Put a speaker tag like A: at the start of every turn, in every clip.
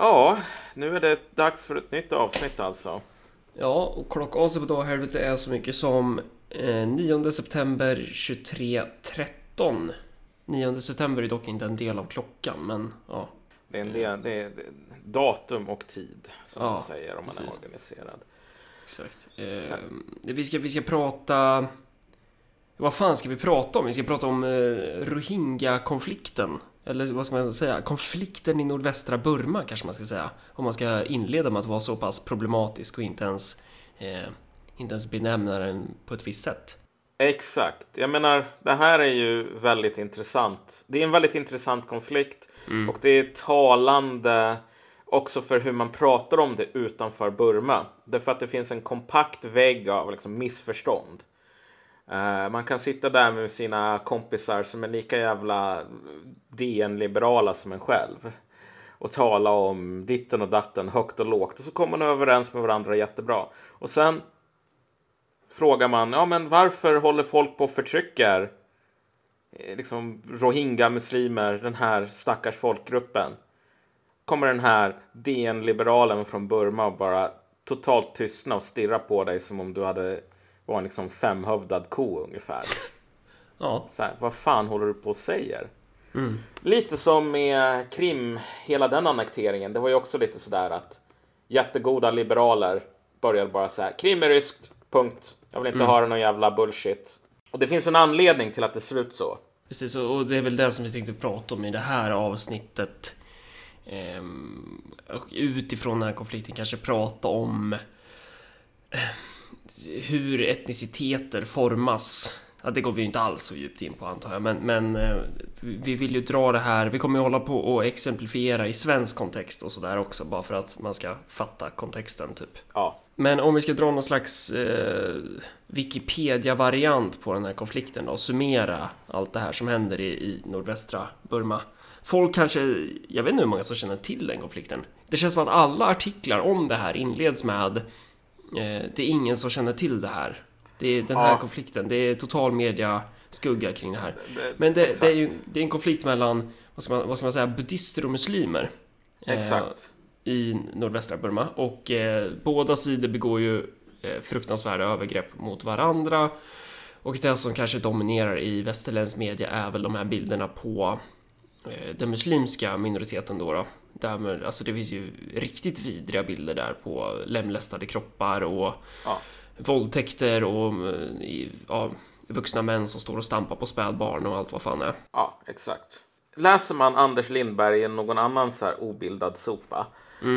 A: Ja, nu är det dags för ett nytt avsnitt alltså.
B: Ja, och klockaset på daghelvete är så mycket som eh, 9 september 23.13. 9 september är dock inte en del av klockan, men ja.
A: Det är, en del, det är, är datum och tid som
B: Ja,
A: man säger om man är
B: precis.
A: organiserad.
B: Exakt. Eh, vi, ska, vi ska prata... Vad fan ska vi prata om? Vi ska prata om eh, Rohingya-konflikten. Eller vad ska man säga? Konflikten i nordvästra Burma kanske man ska säga. Om man ska inleda med att vara så pass problematisk och inte ens, eh, inte ens benämna den på ett visst sätt.
A: Exakt. Jag menar, det här är ju väldigt intressant. Det är en väldigt intressant konflikt och det är talande också för hur man pratar om det utanför Burma. Därför att det finns en kompakt vägg av liksom, missförstånd. Eh, man kan sitta där med sina kompisar som är lika jävla DN-liberala som en själv och tala om ditten och datten högt och lågt och så kommer man överens med varandra jättebra. Och sen frågar man, ja men varför håller folk på och förtrycker eh, liksom rohingya-muslimer, den här stackars folkgruppen? Kommer den här DN-liberalen från Burma och bara totalt tystna och stirra på dig som om du hade var en liksom femhövdad ko ungefär.
B: Ja,
A: Så här, vad fan håller du på och säger? Lite som med Krim, hela den annekteringen. Det var ju också lite sådär att jättegoda liberaler började bara säga Krim är ryskt, punkt. Jag vill inte höra någon jävla bullshit. Och det finns en anledning till att det ser ut så.
B: precis. Och det är väl det som vi tänkte prata om i det här avsnittet. Ehm, och utifrån den här konflikten kanske prata om hur etniciteter formas. Ja, det går vi ju inte alls så djupt in på antar jag, men, men eh, vi vill ju dra det här. Vi kommer ju hålla på och exemplifiera i svensk kontext och sådär också, bara för att man ska fatta kontexten typ.
A: Ja,
B: Men om vi ska dra någon slags eh, Wikipedia-variant på den här konflikten då, och summera allt det här som händer i, i nordvästra Burma. Folk kanske, jag vet inte hur många som känner till den konflikten. Det känns som att alla artiklar om det här inleds med Det är ingen som känner till det här. Det är den här
A: Ja.
B: konflikten, det är total media skugga kring det här. Men det, det är ju det är en konflikt mellan, vad ska man, vad ska man säga, buddister och muslimer. Eh,
A: exakt.
B: i nordvästra Burma och eh, båda sidor begår ju eh, fruktansvärda övergrepp mot varandra och det som kanske dominerar i västerländsk media är väl de här bilderna på eh, den muslimska minoriteten då. då. Där, alltså det finns ju riktigt vidriga bilder där på lemlästade kroppar och
A: Ja.
B: våldtäkter och i- ja, vuxna män som står och stampar på spädbarn och allt vad fan är.
A: Ja, exakt. Läser man Anders Lindberg i någon annan så här obildad sopa,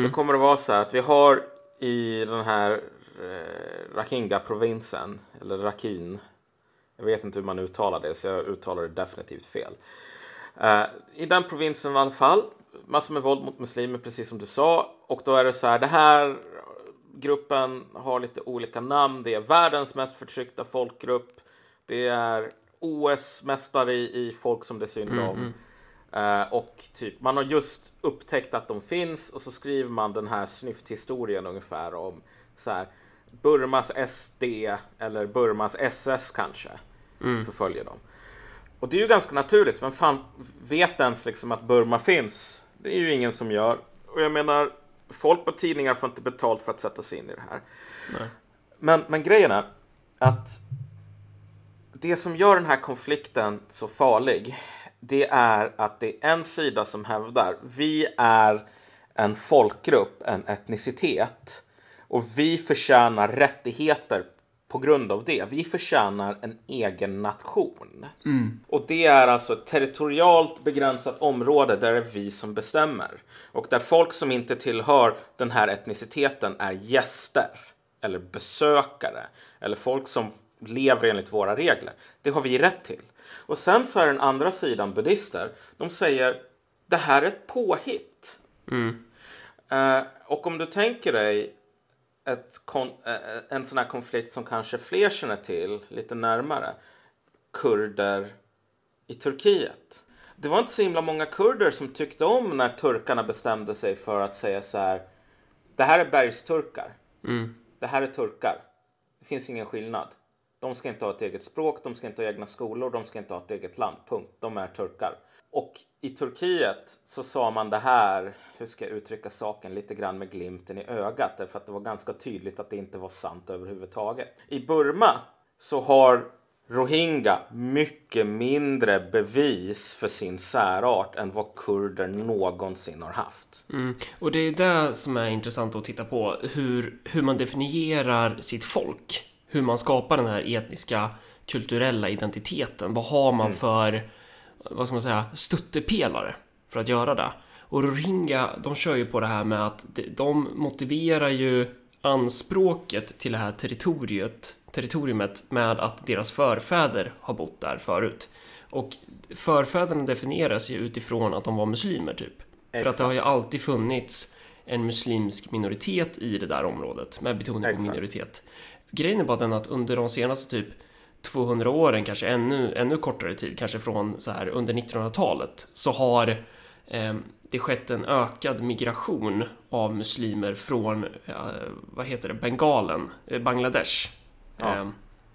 A: då kommer det vara så här att vi har i den här eh, Rakinga-provinsen, eller Rakin, jag vet inte hur man uttalar det, så jag uttalar det definitivt fel. Eh, I den provinsen i alla fall, massor med våld mot muslimer, precis som du sa. Och då är det så här, det här gruppen har lite olika namn. Det är världens mest förtryckta folkgrupp. Det är OS-mästare i, i folk som det är synd om. Eh, och typ, man har just upptäckt att de finns och så skriver man den här snyfthistorien ungefär om så här, Burmas SD eller Burmas SS kanske förföljer dem. Och det är ju ganska naturligt. Vem fan vet ens liksom att Burma finns? Det är ju ingen som gör. Och jag menar, folk på tidningar får inte betalt för att sätta sig in i det här. Men, men grejen är att det som gör den här konflikten så farlig, det är att det är en sida som hävdar vi är en folkgrupp, en etnicitet och vi förtjänar rättigheter på grund av det. Vi förtjänar en egen nation. Och det är alltså ett territorialt begränsat område där det är vi som bestämmer. Och där folk som inte tillhör den här etniciteten är gäster eller besökare eller folk som lever enligt våra regler. Det har vi rätt till. Och sen så är den andra sidan buddister. De säger det här är ett påhitt. Eh, och om du tänker dig ett kon- eh, en sån här konflikt som kanske fler känner till lite närmare. Kurder i Turkiet. Det var inte så himla många kurder som tyckte om när turkarna bestämde sig för att säga så här. Det här är bergsturkar. Det här är turkar. Det finns ingen skillnad. De ska inte ha ett eget språk, de ska inte ha egna skolor, de ska inte ha ett eget land. Punkt. De är turkar. Och i Turkiet så sa man det här, hur ska jag uttrycka saken, lite grann med glimten i ögat. Därför att det var ganska tydligt att det inte var sant överhuvudtaget. I Burma så har rohingya mycket mindre bevis för sin särart än vad kurder någonsin har haft.
B: Mm. Och det är det som är intressant att titta på, hur, hur man definierar sitt folk. Hur man skapar den här etniska, kulturella identiteten. Vad har man mm. för, vad ska man säga, stöttepelare för att göra det? Och rohingya, de kör ju på det här med att de motiverar ju anspråket till det här territoriet territoriumet med att deras förfäder har bott där förut. Och förfäderna definieras ju utifrån att de var muslimer typ. Exakt. För att det har ju alltid funnits en muslimsk minoritet i det där området med betoning Exakt. på minoritet. Grejen är bara den att under de senaste typ 200 åren, kanske ännu, ännu kortare tid, kanske från så här under 1900-talet, så har eh, det skett en ökad migration av muslimer från, eh, vad heter det, Bengalen, eh, Bangladesh Ja. Ehm,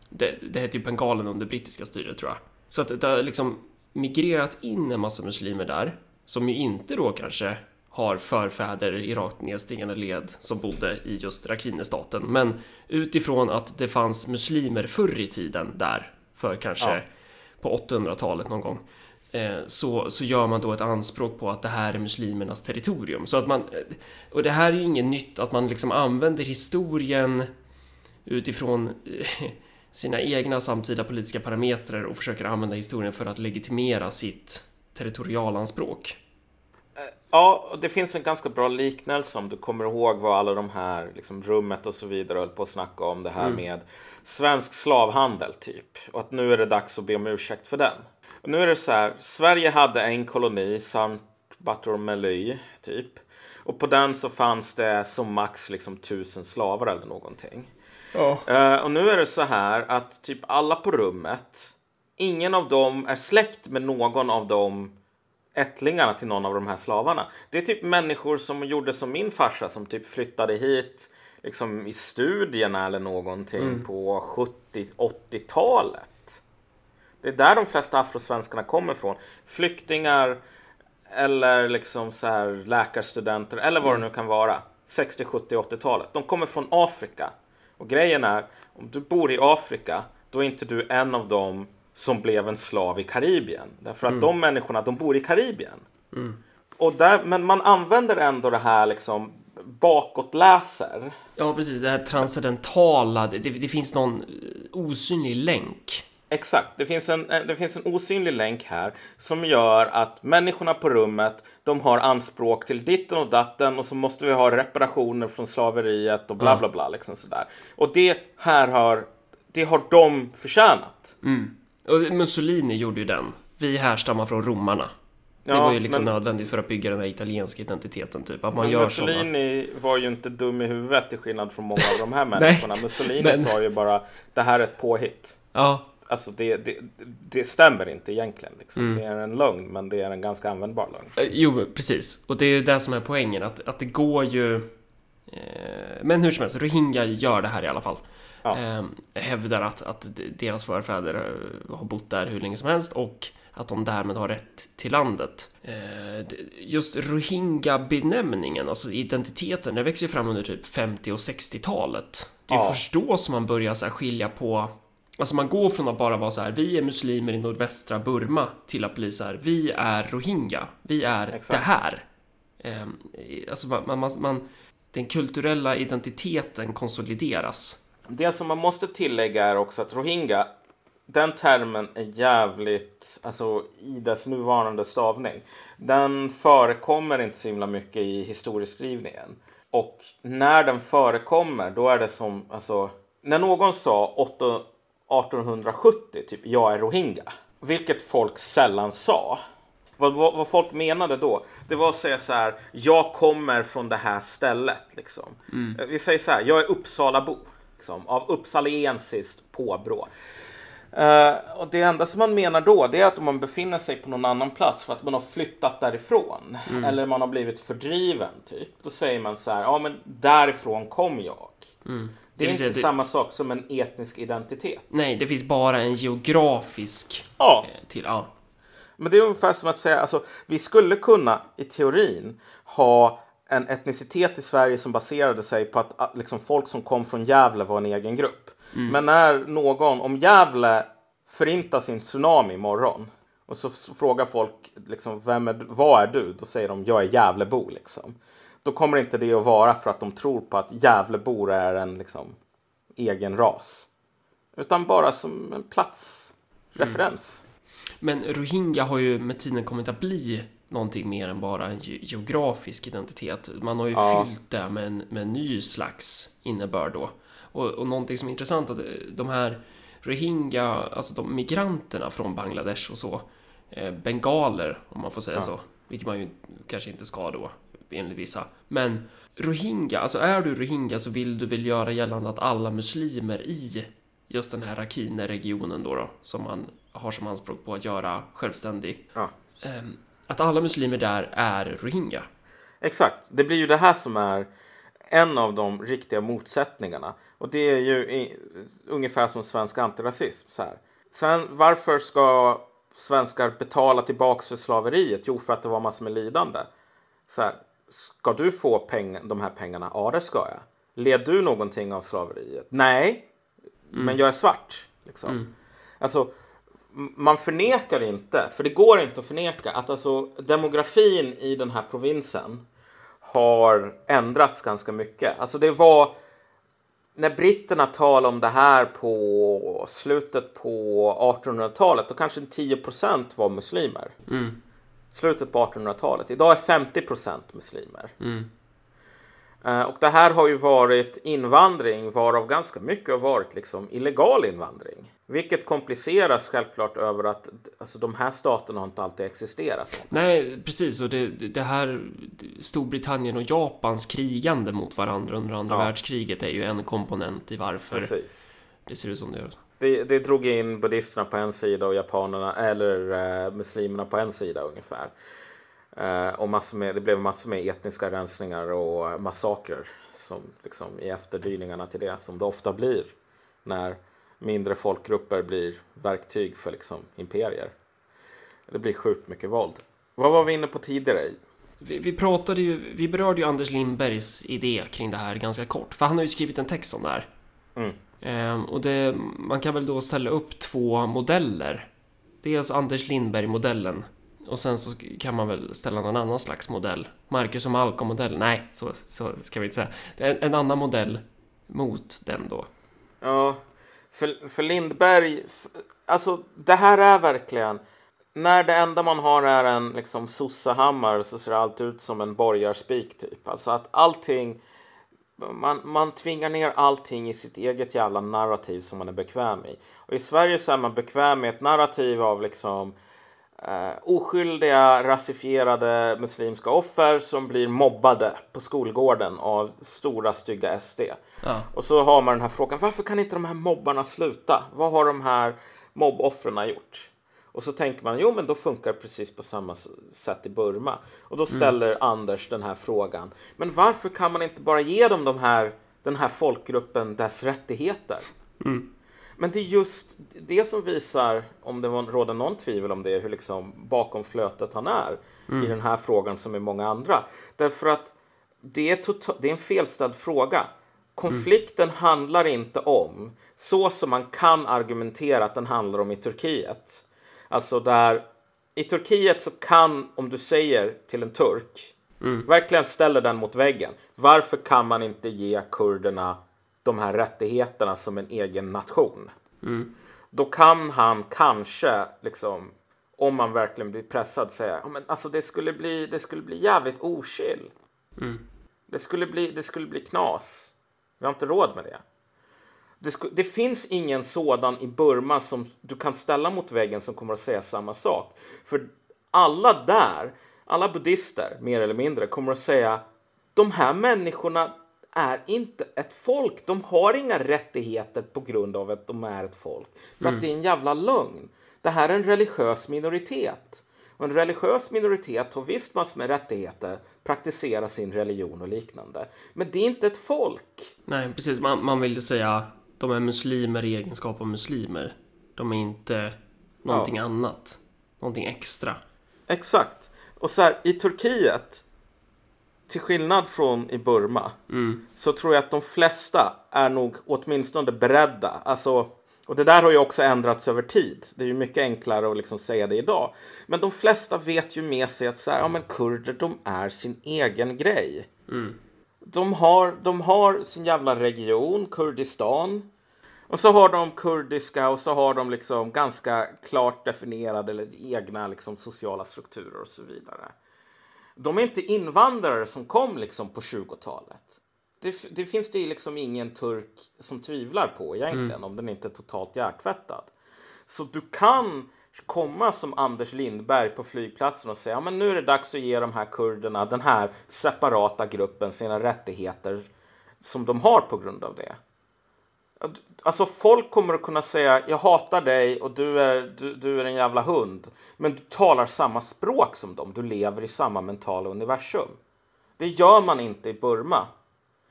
B: det, det hette ju Bengalen under brittiska styret tror jag. Så att det har liksom migrerat in en massa muslimer där, som ju inte då kanske har förfäder i rakt nedstigande led som bodde i just Rakhine-staten. Men utifrån att det fanns muslimer förr i tiden där, för kanske ja. på 800-talet någon gång, eh, så, så gör man då ett anspråk på att det här är muslimernas territorium. Så att man, eh, och det här är ju inget nytt, att man liksom använder historien utifrån eh, sina egna samtida politiska parametrar och försöker använda historien för att legitimera sitt territorialanspråk.
A: Ja, det finns en ganska bra liknelse om du kommer ihåg vad alla de här, liksom rummet och så vidare höll på att snacka om det här mm. med svensk slavhandel typ. Och att nu är det dags att be om ursäkt för den. Och nu är det så här, Sverige hade en koloni, Saint Bartholomew typ. Och på den så fanns det som max liksom tusen slavar eller någonting. Uh, och nu är det så här att typ alla på rummet, ingen av dem är släkt med någon av de ättlingarna till någon av de här slavarna. Det är typ människor som gjorde som min farsa som typ flyttade hit liksom i studierna eller någonting mm. på 70-80-talet. Det är där de flesta afrosvenskarna kommer ifrån. Flyktingar eller liksom så här läkarstudenter eller vad mm. det nu kan vara. 60, 70, 80-talet. De kommer från Afrika. Och grejen är, om du bor i Afrika, då är inte du en av dem som blev en slav i Karibien. Därför att mm. de människorna, de bor i Karibien. Mm. Och där, men man använder ändå det här liksom bakåtläser.
B: Ja, precis. Det här transcendentala. Det, det, finns någon osynlig länk
A: Exakt, det finns, en, eh, det finns en osynlig länk här som gör att människorna på rummet de har anspråk till ditten och datten och så måste vi ha reparationer från slaveriet och bla bla bla. Liksom sådär. Och det här har, det har de förtjänat.
B: Mm. Och Mussolini gjorde ju den. Vi härstammar från romarna. Det ja, var ju liksom men, nödvändigt för att bygga den här italienska identiteten. Typ. Att man men gör
A: Mussolini såna. var ju inte dum i huvudet till skillnad från många av de här människorna. Mussolini men... sa ju bara det här är ett påhitt.
B: Ja,
A: alltså det, det, det stämmer inte egentligen. Liksom. Mm. Det är en lögn, men det är en ganska användbar lögn.
B: Eh, jo, precis. Och det är ju det som är poängen, att, att det går ju... Eh, men hur som helst, Rohingya gör det här i alla fall. Ja. Eh, hävdar att, att deras förfäder eh, har bott där hur länge som helst och att de därmed har rätt till landet. Eh, just Rohingya-benämningen, alltså identiteten, den växer ju fram under typ 50 och 60-talet. Det är ja. först då som man börjar så skilja på Alltså man går från att bara vara så här, vi är muslimer i nordvästra Burma till att bli så här, vi är rohingya, vi är Exakt. det här. Eh, alltså man, man, man, den kulturella identiteten konsolideras.
A: Det som man måste tillägga är också att rohingya, den termen är jävligt, alltså i dess nuvarande stavning, den förekommer inte så himla mycket i historieskrivningen. Och när den förekommer, då är det som, alltså, när någon sa 8 1870, typ jag är rohingya. Vilket folk sällan sa. Vad, vad, vad, folk menade då, det var att säga så här, jag kommer från det här stället. Liksom. Mm. Vi säger så här, jag är Uppsalabo, liksom, av uppsaliensiskt påbrå. Uh, och det enda som man menar då, det är att om man befinner sig på någon annan plats för att man har flyttat därifrån, mm. eller man har blivit fördriven, typ, då säger man så här, ja men därifrån kom jag. Mm. Det är inte det... samma sak som en etnisk identitet.
B: Nej, det finns bara en geografisk
A: ja.
B: Eh, till. Ja.
A: Men det är ungefär som att säga, alltså, vi skulle kunna i teorin ha en etnicitet i Sverige som baserade sig på att, att liksom, folk som kom från Gävle var en egen grupp. Men när någon, om Gävle förintar sin tsunami imorgon och så frågar folk liksom, vem är, vad är du? Då säger de jag är Gävlebo. Liksom. Då kommer inte det att vara för att de tror på att Gävlebor är en liksom, egen ras. Utan bara som en platsreferens.
B: Men rohingya har ju med tiden kommit att bli någonting mer än bara en ge- geografisk identitet. Man har ju
A: Ja.
B: fyllt det med en, med en ny slags innebörd då. Och, och någonting som är intressant att eh, de här rohingya, alltså de migranterna från Bangladesh och så, eh, bengaler om man får säga
A: Ja.
B: så, vilket man ju kanske inte ska då enligt vissa. Men rohingya, alltså är du rohingya så vill du väl göra gällande att alla muslimer i just den här Rakhine-regionen då, då som man har som anspråk på att göra självständig.
A: Ja.
B: Ehm, att alla muslimer där är rohingya.
A: Exakt, det blir ju det här som är en av de riktiga motsättningarna. Och det är ju i, ungefär som svensk antirasism. Så här. Sven, varför ska svenskar betala tillbaks för slaveriet? Jo, för att det var massor med lidande. Så här, ska du få peng, de här pengarna? Ja, det ska jag. Led du någonting av slaveriet? Nej, men jag är svart. Liksom. Alltså, m- man förnekar inte, för det går inte att förneka att alltså demografin i den här provinsen har ändrats ganska mycket. Alltså det var när britterna talade om det här på slutet på 1800-talet, då kanske 10% var muslimer.
B: Mm.
A: Slutet på 1800-talet. Idag är 50% muslimer.
B: Mm.
A: Eh, Och det här har ju varit invandring varav ganska mycket har varit liksom illegal invandring. Vilket kompliceras självklart över att alltså, de här staterna har inte alltid existerat.
B: Nej, precis. Och det, det här Storbritannien och Japans krigande mot varandra under andra
A: Ja.
B: världskriget är ju en komponent i varför
A: Precis.
B: det ser ut som det gör.
A: Det, det drog in buddhisterna på en sida och japanerna eller eh, muslimerna på en sida ungefär. Eh, och massor med, det blev massor med etniska rensningar och massakrer som liksom i efterdyningarna till det som det ofta blir när mindre folkgrupper blir verktyg för liksom imperier. Det blir sjukt mycket våld. Vad var vi inne på tidigare?
B: Vi, vi pratade ju, vi berörde ju Anders Lindbergs idé kring det här ganska kort, för han har ju skrivit en text om det här.
A: Mm.
B: Ehm, och det, man kan väl då ställa upp två modeller. Dels Anders Lindberg-modellen och sen så kan man väl ställa någon annan slags modell. Marcus och Malcolm-modell. Nej, så, så ska vi inte säga. En, en annan modell mot den då.
A: Ja, för, för Lindberg, för, alltså det här är verkligen, när det enda man har är en liksom sossehammare så ser allt ut som en borgarspik typ. Alltså att allting, man, man tvingar ner allting i sitt eget jävla narrativ som man är bekväm i. Och i Sverige så är man bekväm med ett narrativ av liksom eh, oskyldiga rasifierade muslimska offer som blir mobbade på skolgården av stora stygga SD.
B: Ja.
A: Och så har man den här frågan, varför kan inte de här mobbarna sluta? Vad har de här mobboffren gjort? Och så tänker man, jo men då funkar det precis på samma sätt i Burma. Och då ställer Anders den här frågan, men varför kan man inte bara ge dem de här, den här folkgruppen dess rättigheter? Men det är just det som visar, om det råder någon tvivel om det, hur liksom bakom flötet han är i den här frågan som i många andra. Därför att det är, tota- det är en felställd fråga. Konflikten handlar inte om, så som man kan argumentera att den handlar om i Turkiet. Alltså där, i Turkiet så kan, om du säger till en turk, verkligen ställer den mot väggen. Varför kan man inte ge kurderna de här rättigheterna som en egen nation? Då kan han kanske, liksom, om man verkligen blir pressad, säga "Ja, men alltså det skulle bli, det skulle bli jävligt ochill. Det, skulle bli, det skulle bli knas. Vi har inte råd med det. Det, sku, det finns ingen sådan i Burma som du kan ställa mot väggen som kommer att säga samma sak. För alla där, alla buddister mer eller mindre, kommer att säga de här människorna är inte ett folk. De har inga rättigheter på grund av att de är ett folk. För att det är en jävla lögn. Det här är en religiös minoritet. Och en religiös minoritet har visst massor med rättigheter, praktisera sin religion och liknande. Men det är inte ett folk.
B: Nej, precis. Man, man vill säga de är muslimer i egenskap av muslimer. De är inte någonting annat. någonting extra.
A: Exakt. Och så här, i Turkiet, till skillnad från i Burma,
B: Mm.
A: så tror jag att de flesta är nog åtminstone beredda. Alltså, och det där har ju också ändrats över tid. Det är ju mycket enklare att liksom säga det idag. Men de flesta vet ju med sig att så här, ja, men kurder, de är sin egen grej. De, har, de har sin jävla region, Kurdistan. Och så har de kurdiska och så har de liksom ganska klart definierade eller egna liksom sociala strukturer och så vidare. De är inte invandrare som kom liksom på 20-talet. Det, det finns det ju liksom ingen turk som tvivlar på egentligen om den inte är totalt hjärtvättad. Så du kan komma som Anders Lindberg på flygplatsen och säga ja, men nu är det dags att ge de här kurderna, den här separata gruppen, sina rättigheter som de har på grund av det. Alltså folk kommer att kunna säga jag hatar dig och du är, du, du är en jävla hund. Men du talar samma språk som dem. Du lever i samma mentala universum. Det gör man inte i Burma.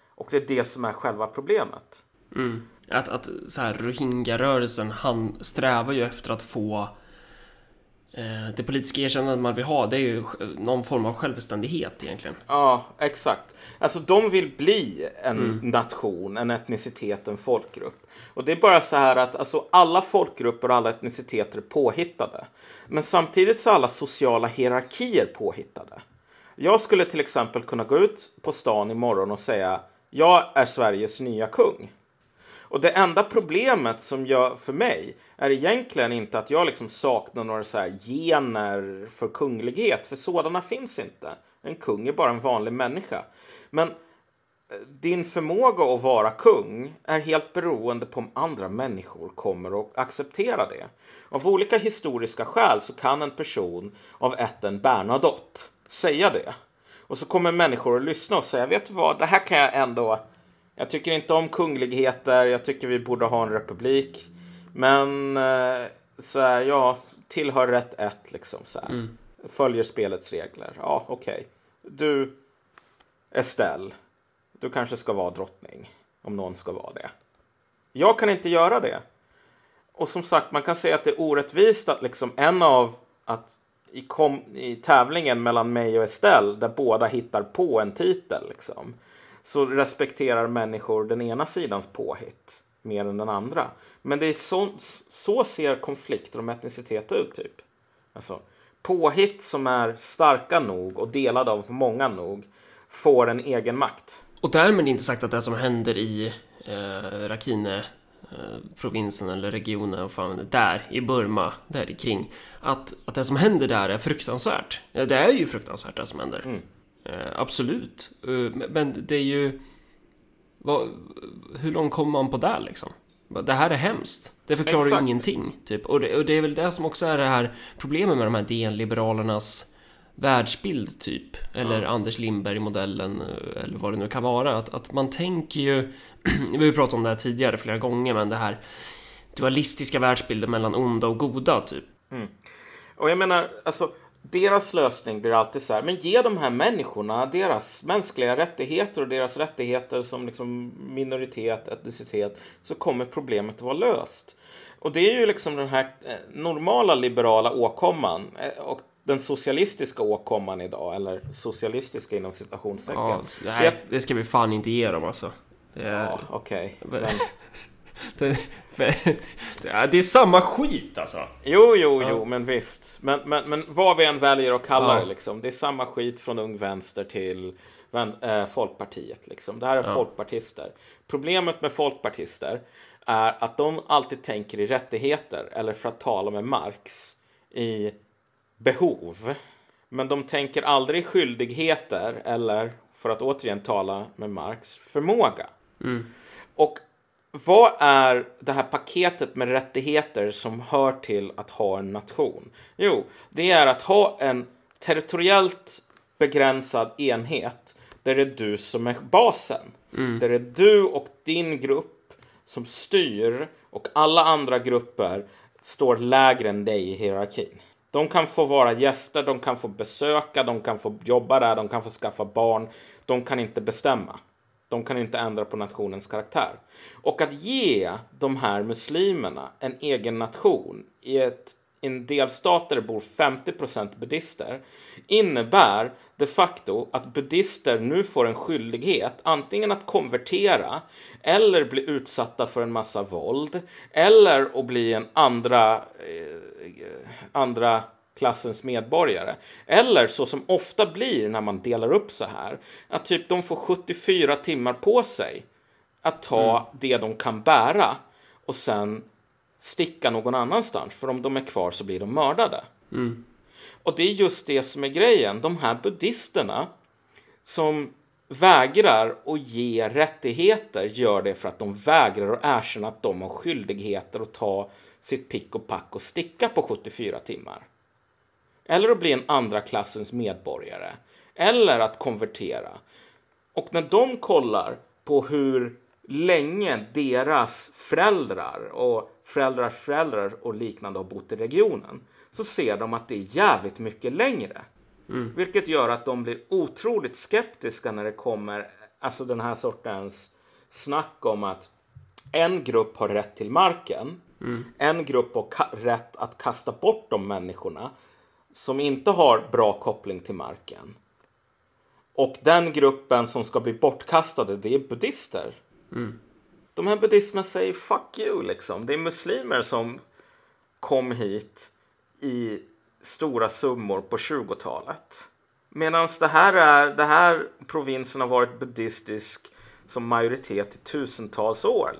A: Och det är det som är själva problemet.
B: Mm. Att, att så här, Rohingya-rörelsen, han strävar ju efter att få det politiska erkännandet man vill ha, det är ju någon form av självständighet egentligen.
A: Ja, exakt. Alltså de vill bli en nation, en etnicitet, en folkgrupp. Och det är bara så här att alltså, alla folkgrupper och alla etniciteter är påhittade. Men samtidigt så är alla sociala hierarkier påhittade. Jag skulle till exempel kunna gå ut på stan imorgon och säga jag är Sveriges nya kung. Och det enda problemet som jag för mig är egentligen inte att jag liksom saknar några så här gener för kunglighet, för sådana finns inte. En kung är bara en vanlig människa. Men eh, din förmåga att vara kung är helt beroende på om andra människor kommer att acceptera det. Av olika historiska skäl så kan en person av ätten Bernadotte säga det. Och så kommer människor att lyssna och säga, vet du vad, det här kan jag ändå jag tycker inte om kungligheter, jag tycker vi borde ha en republik. Men eh, så här, ja, tillhör rätt ett liksom så här. Följer spelets regler. Ja, okej. Du, Estelle, du kanske ska vara drottning. Om någon ska vara det. Jag kan inte göra det. Och som sagt, man kan säga att det är orättvist att liksom en av att i, kom, i tävlingen mellan mig och Estelle, där båda hittar på en titel, liksom, så respekterar människor den ena sidans påhitt mer än den andra. Men det är så, så ser konflikter om etnicitet ut, typ. Alltså, påhitt som är starka nog och delade av många nog får en egen makt.
B: Och därmed inte sagt att det som händer i eh, Rakhine eh, provinsen eller regionen, fan, där i Burma, där i kring, att, att det som händer där är fruktansvärt. Det är ju fruktansvärt det som händer.
A: Mm.
B: Eh, absolut. Eh, men- det är ju... Vad, hur långt kommer man på där liksom? Det här är hemskt. Det förklarar ju
A: Exakt.
B: ingenting. Typ. Och, det, och det är väl det som också är det här problemet med de här DN-liberalernas världsbild typ. Eller Anders Lindberg-modellen eh, eller vad det nu kan vara. Att, att man tänker ju, vi har ju pratat om det här tidigare flera gånger, men det här dualistiska världsbilden mellan onda och goda typ.
A: Och jag menar, alltså deras lösning blir alltid så här, men ge de här människorna deras mänskliga rättigheter och deras rättigheter som liksom minoritet, etnicitet, så kommer problemet att vara löst. Och det är ju liksom den här eh, normala liberala åkomman eh, och den socialistiska åkomman idag, eller socialistiska inom citationstecken.
B: Ja, s- nej, det ska vi fan inte ge dem alltså. Det är,
A: Ja, okej.
B: Men- det, är samma skit alltså.
A: Jo, jo, jo, men visst. Men, men, men vad vi än väljer att kalla
B: Ja.
A: det, liksom, det är samma skit från Ung Vänster till eh, Folkpartiet. Liksom. Det här är
B: Ja.
A: folkpartister. Problemet med folkpartister är att de alltid tänker i rättigheter, eller för att tala med Marx, i behov. Men de tänker aldrig i skyldigheter, eller för att återigen tala med Marx, förmåga. Och vad är det här paketet med rättigheter som hör till att ha en nation? Jo, det är att ha en territoriellt begränsad enhet där det är du som är basen. Där det är du och din grupp som styr och alla andra grupper står lägre än dig i hierarkin. De kan få vara gäster, de kan få besöka, de kan få jobba där, de kan få skaffa barn. De kan inte bestämma. De kan inte ändra på nationens karaktär. Och att ge de här muslimerna en egen nation i, ett, i en delstat där det bor 50% buddister innebär de facto att buddister nu får en skyldighet antingen att konvertera eller bli utsatta för en massa våld eller att bli en andra, eh, andra klassens medborgare. Eller så som ofta blir när man delar upp så här, att typ de får 74 timmar på sig att ta mm. det de kan bära och sen sticka någon annanstans. För om de är kvar så blir de mördade. Mm. Och det är just det som är grejen. De här buddisterna som vägrar att ge rättigheter gör det för att de vägrar att erkänna att de har skyldigheter att ta sitt pick och pack och sticka på 74 timmar. Eller att bli en andra klassens medborgare. Eller att konvertera. Och när de kollar på hur länge deras föräldrar och föräldrars föräldrar och liknande har bott i regionen så ser de att det är jävligt mycket längre. Mm. Vilket gör att de blir otroligt skeptiska när det kommer alltså den här sortens snack om att en grupp har rätt till marken. Mm. En grupp har rätt att kasta bort de människorna som inte har bra koppling till marken. Och den gruppen som ska bli bortkastade, det är buddister. Mm. De här buddisterna säger fuck you liksom. Det är muslimer som kom hit i stora summor på 20-talet. Medan det här, är, det här provinsen har varit buddhistisk som majoritet i tusentals år.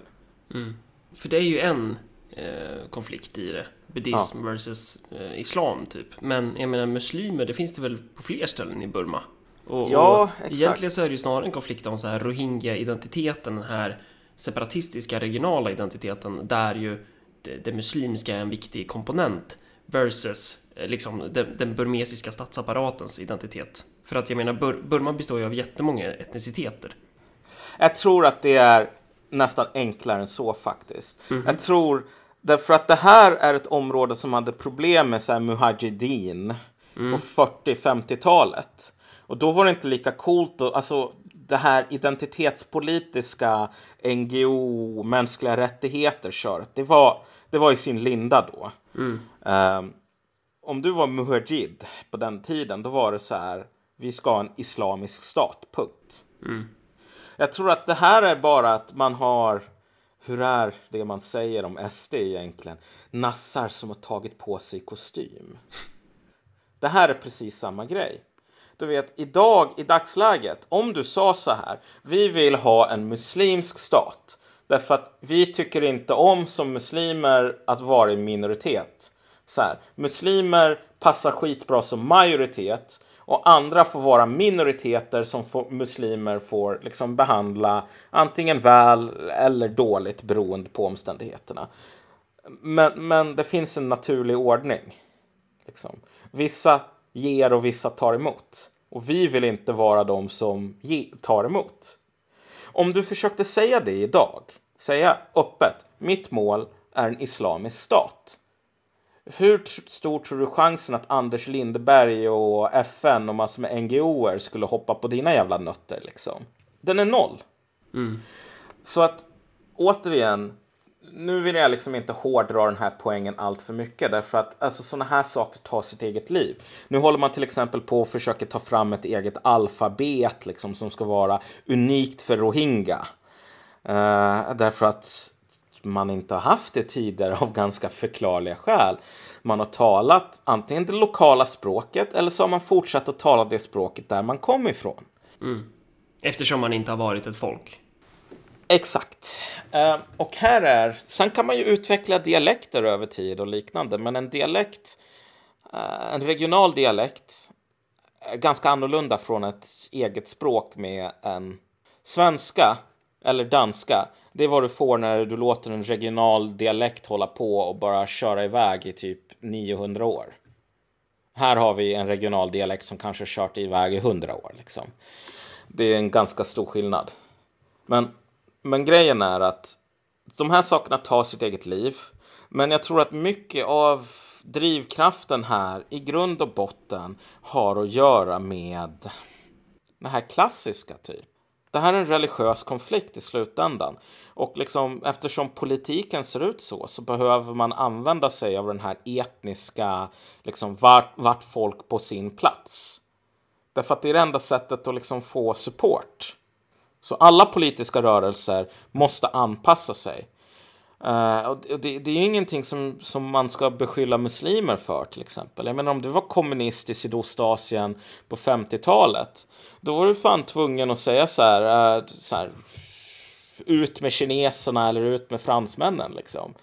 B: Mm. För det är ju en eh, konflikt i det. Buddhism ja. versus eh, islam typ. Men jag menar muslimer, det finns det väl på fler ställen i Burma? Och, ja, och exakt. Egentligen så är det ju snarare en konflikt om så här rohingya-identiteten, den här separatistiska regionala identiteten där ju det, det muslimska är en viktig komponent versus eh, liksom den, den burmesiska statsapparatens identitet. För att jag menar, Bur Burma består ju av jättemånga etniciteter.
A: Jag tror att det är nästan enklare än så faktiskt. Mm -hmm. Jag tror därför att det här är ett område som hade problem med så här mujahedin mm. på 40-50-talet. Och då var det inte lika coolt. Och, alltså, det här identitetspolitiska NGO, mänskliga rättigheter köret. Det var, det var i sin linda då. Mm. Um, om du var mujahid på den tiden, då var det så här. Vi ska ha en islamisk stat, punkt. Mm. Jag tror att det här är bara att man har, hur är det man säger om SD egentligen? Nassar som har tagit på sig kostym. Det här är precis samma grej. Du vet, idag, i dagsläget, om du sa så här, vi vill ha en muslimsk stat. Därför att vi tycker inte om som muslimer att vara i minoritet. Så här, muslimer passar skitbra som majoritet och andra får vara minoriteter som får, muslimer får liksom behandla antingen väl eller dåligt beroende på omständigheterna. Men, men det finns en naturlig ordning. Liksom. Vissa ger och vissa tar emot. Och vi vill inte vara de som ge, tar emot. Om du försökte säga det idag, säga öppet, mitt mål är en islamisk stat. Hur stor tror du chansen att Anders Lindberg och FN och massor med NGOer skulle hoppa på dina jävla nötter liksom? Den är noll. Mm. Så att återigen, nu vill jag liksom inte hårdra den här poängen allt för mycket därför att alltså, sådana här saker tar sitt eget liv. Nu håller man till exempel på och försöker ta fram ett eget alfabet liksom, som ska vara unikt för rohingya. Uh, därför att man inte har haft det tidigare av ganska förklarliga skäl. Man har talat antingen det lokala språket eller så har man fortsatt att tala det språket där man kom ifrån.
B: Mm. Eftersom man inte har varit ett folk.
A: Exakt. Uh, och här är, sen kan man ju utveckla dialekter över tid och liknande, men en dialekt, uh, en regional dialekt, är ganska annorlunda från ett eget språk med en svenska eller danska. Det är vad du får när du låter en regional dialekt hålla på och bara köra iväg i typ 900 år. Här har vi en regional dialekt som kanske kört iväg i 100 år. Liksom. Det är en ganska stor skillnad. Men men grejen är att de här sakerna tar sitt eget liv. Men jag tror att mycket av drivkraften här i grund och botten har att göra med det här klassiska typ. Det här är en religiös konflikt i slutändan. Och liksom, eftersom politiken ser ut så, så behöver man använda sig av den här etniska, liksom vart, vart folk på sin plats. Därför att det är det enda sättet att liksom få support. Så alla politiska rörelser måste anpassa sig. Uh, och det, det, är ju ingenting som, som man ska beskylla muslimer för till exempel. Jag menar om du var kommunist i Sydostasien på 50-talet. Då var du fan tvungen att säga så här, uh, så här, Ut med kineserna eller ut med fransmännen liksom.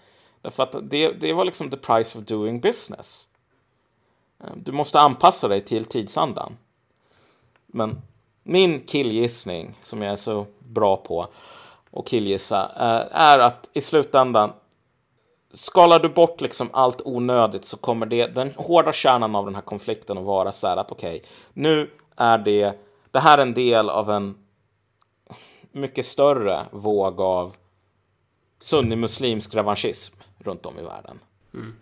A: Därför att det, det var liksom the price of doing business. Uh, du måste anpassa dig till tidsandan. Men min killgissning som jag är så bra på och killgissa eh, är att i slutändan skalar du bort liksom allt onödigt så kommer det, den hårda kärnan av den här konflikten att vara så här att okej, okay, nu är det, det här är en del av en mycket större våg av sunnimuslimsk revanschism runt om i världen. Mm.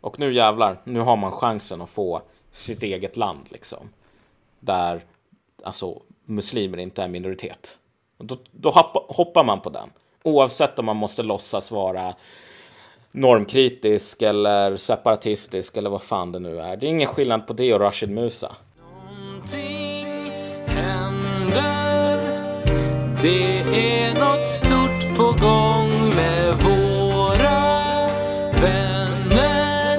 A: Och nu jävlar, nu har man chansen att få sitt eget land liksom. Där alltså muslimer inte är minoritet. Då, då hoppar man på den. Oavsett om man måste låtsas vara normkritisk eller separatistisk eller vad fan det nu är. Det är ingen skillnad på det och Rashid Musa. Någonting händer. Det är något stort på gång med våra vänner.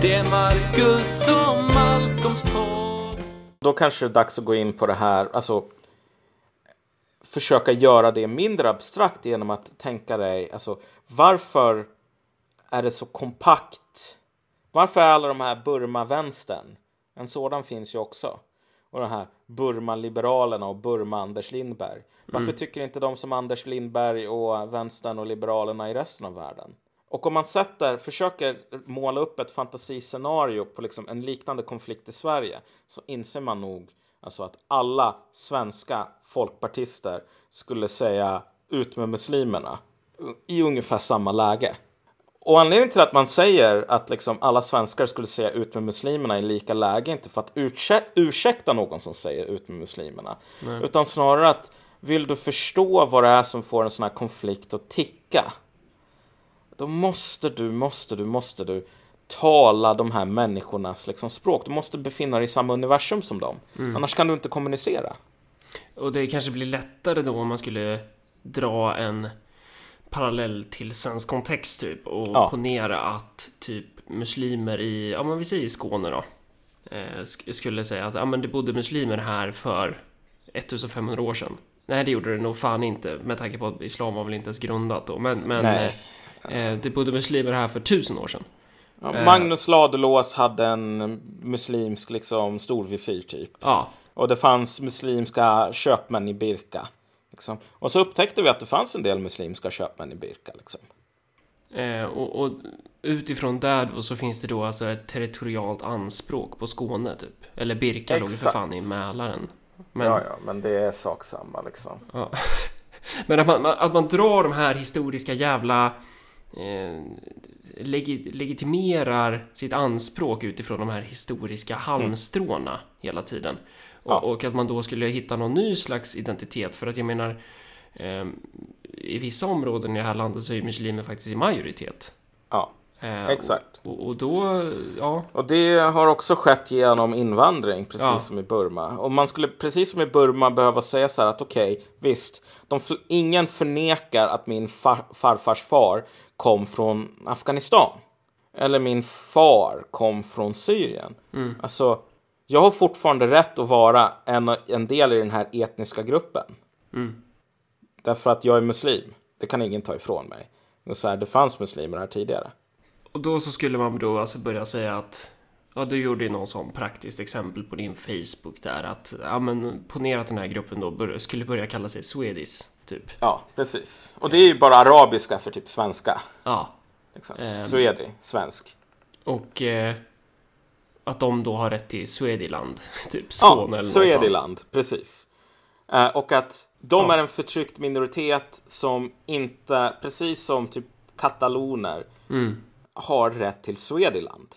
A: Det är Marcus och Malcolms podd. Då kanske det är dags att gå in på det här, alltså försöka göra det mindre abstrakt genom att tänka dig, alltså varför är det så kompakt? Varför är alla de här Burma-vänstern? En sådan finns ju också. Och de här Burma-liberalerna och Burma-Anders Lindberg. Varför mm. tycker inte de som Anders Lindberg och vänstern och liberalerna i resten av världen? Och om man sätter, försöker måla upp ett fantasiscenario på liksom en liknande konflikt i Sverige så inser man nog Alltså att alla svenska folkpartister skulle säga ut med muslimerna i ungefär samma läge. Och anledningen till att man säger att liksom alla svenskar skulle säga ut med muslimerna i lika läge inte för att ursäkta någon som säger ut med muslimerna. Nej. Utan snarare att vill du förstå vad det är som får en sån här konflikt att ticka. Då måste du, måste du, måste du tala de här människornas liksom, språk. Du måste befinna dig i samma universum som dem. Mm. Annars kan du inte kommunicera.
B: Och det kanske blir lättare då om man skulle dra en parallell till svensk kontext typ och ja. ponera att typ muslimer i, ja men vi säger Skåne då, eh, skulle säga att ja men det bodde muslimer här för 1500 år sedan. Nej, det gjorde det nog fan inte med tanke på att islam var väl inte ens grundat då, men, men eh, eh, det bodde muslimer här för tusen år sedan.
A: Ja, eh. Magnus Ladulås hade en muslimsk liksom, storvisir typ.
B: Ja.
A: Och det fanns muslimska köpmän i Birka. Liksom. Och så upptäckte vi att det fanns en del muslimska köpmän i Birka. Liksom.
B: Eh, och, och, utifrån där då så finns det då alltså ett territorialt anspråk på Skåne typ. Eller Birka låg för fan i Mälaren.
A: Men... Ja, ja, men det är sak samma liksom.
B: Ja. men att man, att man drar de här historiska jävla eh, leg legitimerar sitt anspråk utifrån de här historiska mm. halmstråna mm. hela tiden. Och, ja. och, att man då skulle hitta någon ny slags identitet för att jag menar eh, i vissa områden i det här landet så är muslimer faktiskt i majoritet.
A: Ja, eh, exakt.
B: Och, och, då, ja.
A: Och det har också skett genom invandring, precis ja. som i Burma. Och man skulle precis som i Burma behöva säga så här att okej, okay, visst, de, ingen förnekar att min far, farfars far kom från Afghanistan. Eller min far kom från Syrien. Mm. Alltså, jag har fortfarande rätt att vara en, en del i den här etniska gruppen. Mm. Därför att jag är muslim. Det kan ingen ta ifrån mig. Och så här, det fanns muslimer här tidigare.
B: Och då så skulle man då alltså börja säga att Ja, du gjorde ju någon sån praktiskt exempel på din Facebook där att ja, men ponera att den här gruppen då bör, skulle börja kalla sig Swedish typ.
A: Ja, precis. Och det är ju bara arabiska för typ svenska.
B: Ja.
A: Liksom. Eh, Swedi, svensk.
B: Och eh, att de då har rätt till Swediland, typ Skåne
A: ja, eller någonstans. Swediland, precis. Eh, och att de ja. är en förtryckt minoritet som inte, precis som typ kataloner, mm. Har rätt till Swediland.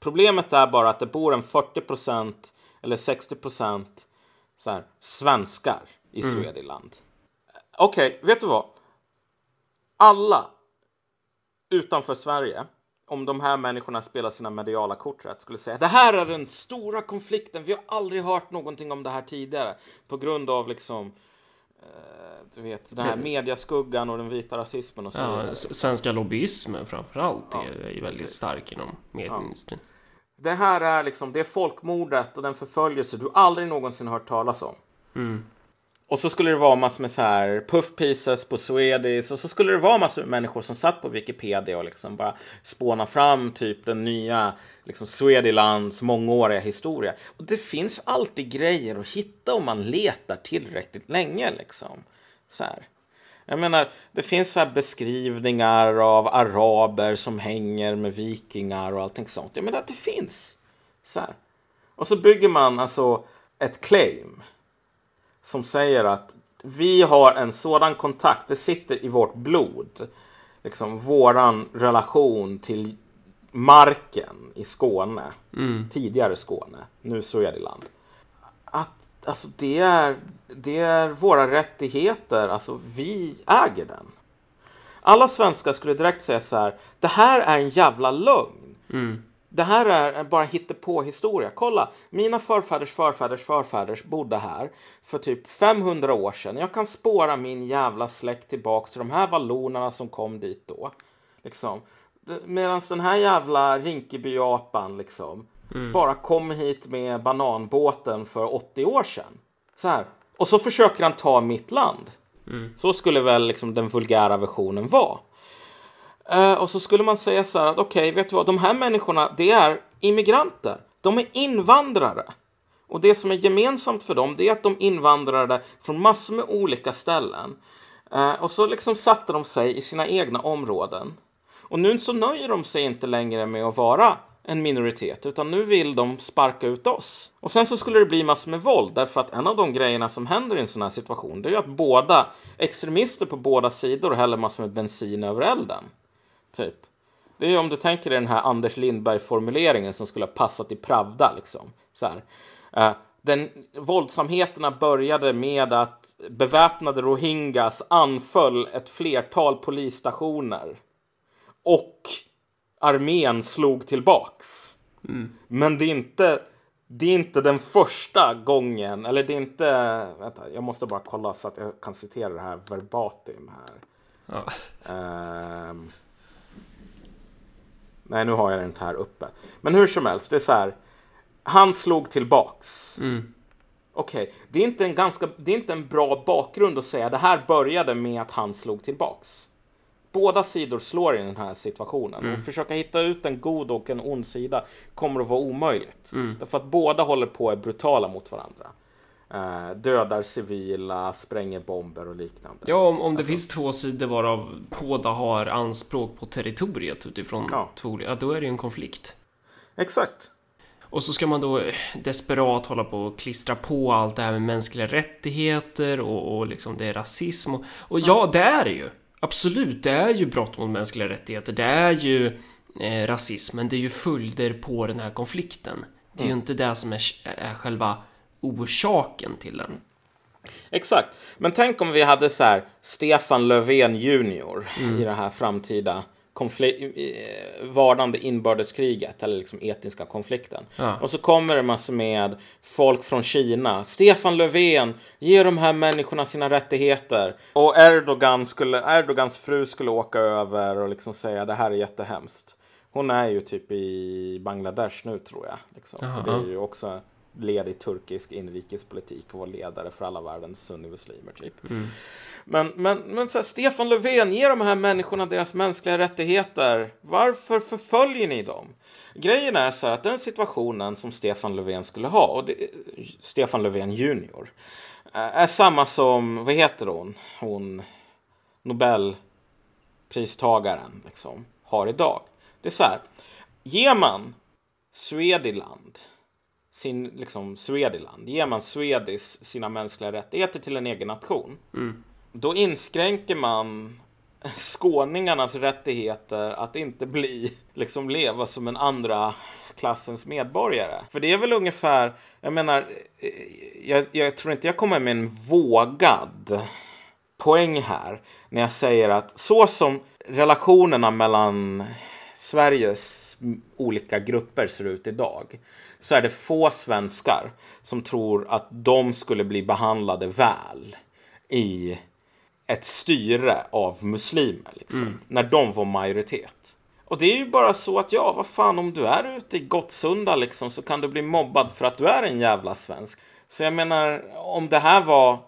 A: Problemet är bara att det bor en 40% eller 60% så här, svenskar i Swediland. Okej, vet du vad? Alla utanför Sverige, om de här människorna spelar sina mediala kort rätt, skulle säga det här är den stora konflikten. Vi har aldrig hört någonting om det här tidigare på grund av liksom du vet, den här mediaskuggan och den vita rasismen och så.
B: Ja, svenska lobbyismen framförallt är, är ju väldigt
A: precis.
B: stark inom medieindustrin.
A: Det här är liksom det folkmordet och den förföljelse du aldrig någonsin hört talas om. Och så skulle det vara massor med så här puff pieces på Swedish och så skulle det vara massor med människor som satt på Wikipedia och liksom bara spåna fram typ den nya liksom Swedilands mångåriga historia. Och det finns alltid grejer att hitta om man letar tillräckligt länge liksom. Så här. Jag menar, det finns så här beskrivningar av araber som hänger med vikingar och allting sånt. Jag menar, det finns. Så här. Och så bygger man alltså ett claim som säger att vi har en sådan kontakt, det sitter i vårt blod. Liksom våran relation till marken i Skåne. Tidigare Skåne, nu Swediland. Att alltså det är, det är våra rättigheter, alltså vi äger den. Alla svenskar skulle direkt säga så här, det här är en jävla lögn. Det här är bara hittepå historia. Kolla, mina förfäders förfäders förfäders bodde här för typ 500 år sedan. Jag kan spåra min jävla släkt tillbaks till de här vallonerna som kom dit då. Liksom. Medan den här jävla Rinkeby-apan liksom bara kom hit med bananbåten för 80 år sedan. Så här. Och så försöker han ta mitt land. Så skulle väl liksom den vulgära versionen vara. Eh, och så skulle man säga så här att okej, vet du vad, de här människorna, det är immigranter. De är invandrare. Och det som är gemensamt för dem, det är att de invandrade från massor med olika ställen. Eh, och så liksom satte de sig i sina egna områden. Och nu så nöjer de sig inte längre med att vara en minoritet, utan nu vill de sparka ut oss. Och sen så skulle det bli massor med våld, därför att en av de grejerna som händer i en sån här situation, det är ju att båda extremister på båda sidor häller massor med bensin över elden. Typ. Det är ju om du tänker dig den här Anders Lindberg-formuleringen som skulle ha passat i Pravda. Liksom. Så här. Eh, den, våldsamheterna började med att beväpnade rohingyas anföll ett flertal polisstationer. Och armén slog tillbaks. Men det är inte det är inte den första gången, eller det är inte... Vänta, jag måste bara kolla så att jag kan citera det här verbatim här.
B: Ja.
A: Ehm. Nej, nu har jag den inte här uppe. Men hur som helst, det är så här. Han slog tillbaks. Okej, det, är inte en ganska, det är inte en bra bakgrund att säga det här började med att han slog tillbaks. Båda sidor slår i den här situationen. Och försöka hitta ut en god och en ond sida kommer att vara omöjligt. Därför att båda håller på och är brutala mot varandra. Eh, dödar civila, spränger bomber och liknande.
B: Ja, om, om det finns två sidor varav båda har anspråk på territoriet utifrån
A: Ja.
B: två ja, då är det ju en konflikt.
A: Exakt.
B: Och så ska man då eh, desperat hålla på och klistra på allt det här med mänskliga rättigheter och, och liksom det är rasism. Och, och ja, det är det ju. Absolut, det är ju brott mot mänskliga rättigheter. Det är ju eh, rasism, men det är ju följder på den här konflikten. Det är ju inte det som är, är själva orsaken till den.
A: Exakt. Men tänk om vi hade så här Stefan Löfven junior i det här framtida vardande inbördeskriget eller liksom etniska konflikten.
B: Ja.
A: Och så kommer det massor med folk från Kina. Stefan Löfven, ge de här människorna sina rättigheter. Och Erdogan skulle, Erdogans fru skulle åka över och liksom säga det här är jättehemskt. Hon är ju typ i Bangladesh nu tror jag. Liksom. Det är ju också led i turkisk inrikespolitik och vara ledare för alla världens sunnimuslimer typ. Men, men, men så här, Stefan Löfven, ge de här människorna deras mänskliga rättigheter. Varför förföljer ni dem? Grejen är så här att den situationen som Stefan Löfven skulle ha, och det, Stefan Löfven junior, eh, är samma som, vad heter hon, hon Nobelpristagaren liksom, har idag. Det är så här, ger man Swediland sin liksom Swediland, ger man Swedis sina mänskliga rättigheter till en egen nation, då inskränker man skåningarnas rättigheter att inte bli, liksom leva som en andra klassens medborgare. För det är väl ungefär, jag menar, eh, jag, jag tror inte jag kommer med en vågad poäng här när jag säger att så som relationerna mellan Sveriges olika grupper ser ut idag så är det få svenskar som tror att de skulle bli behandlade väl i ett styre av muslimer liksom, mm. när de var majoritet. Och det är ju bara så att ja, vad fan om du är ute i Gottsunda liksom så kan du bli mobbad för att du är en jävla svensk. Så jag menar, om det här var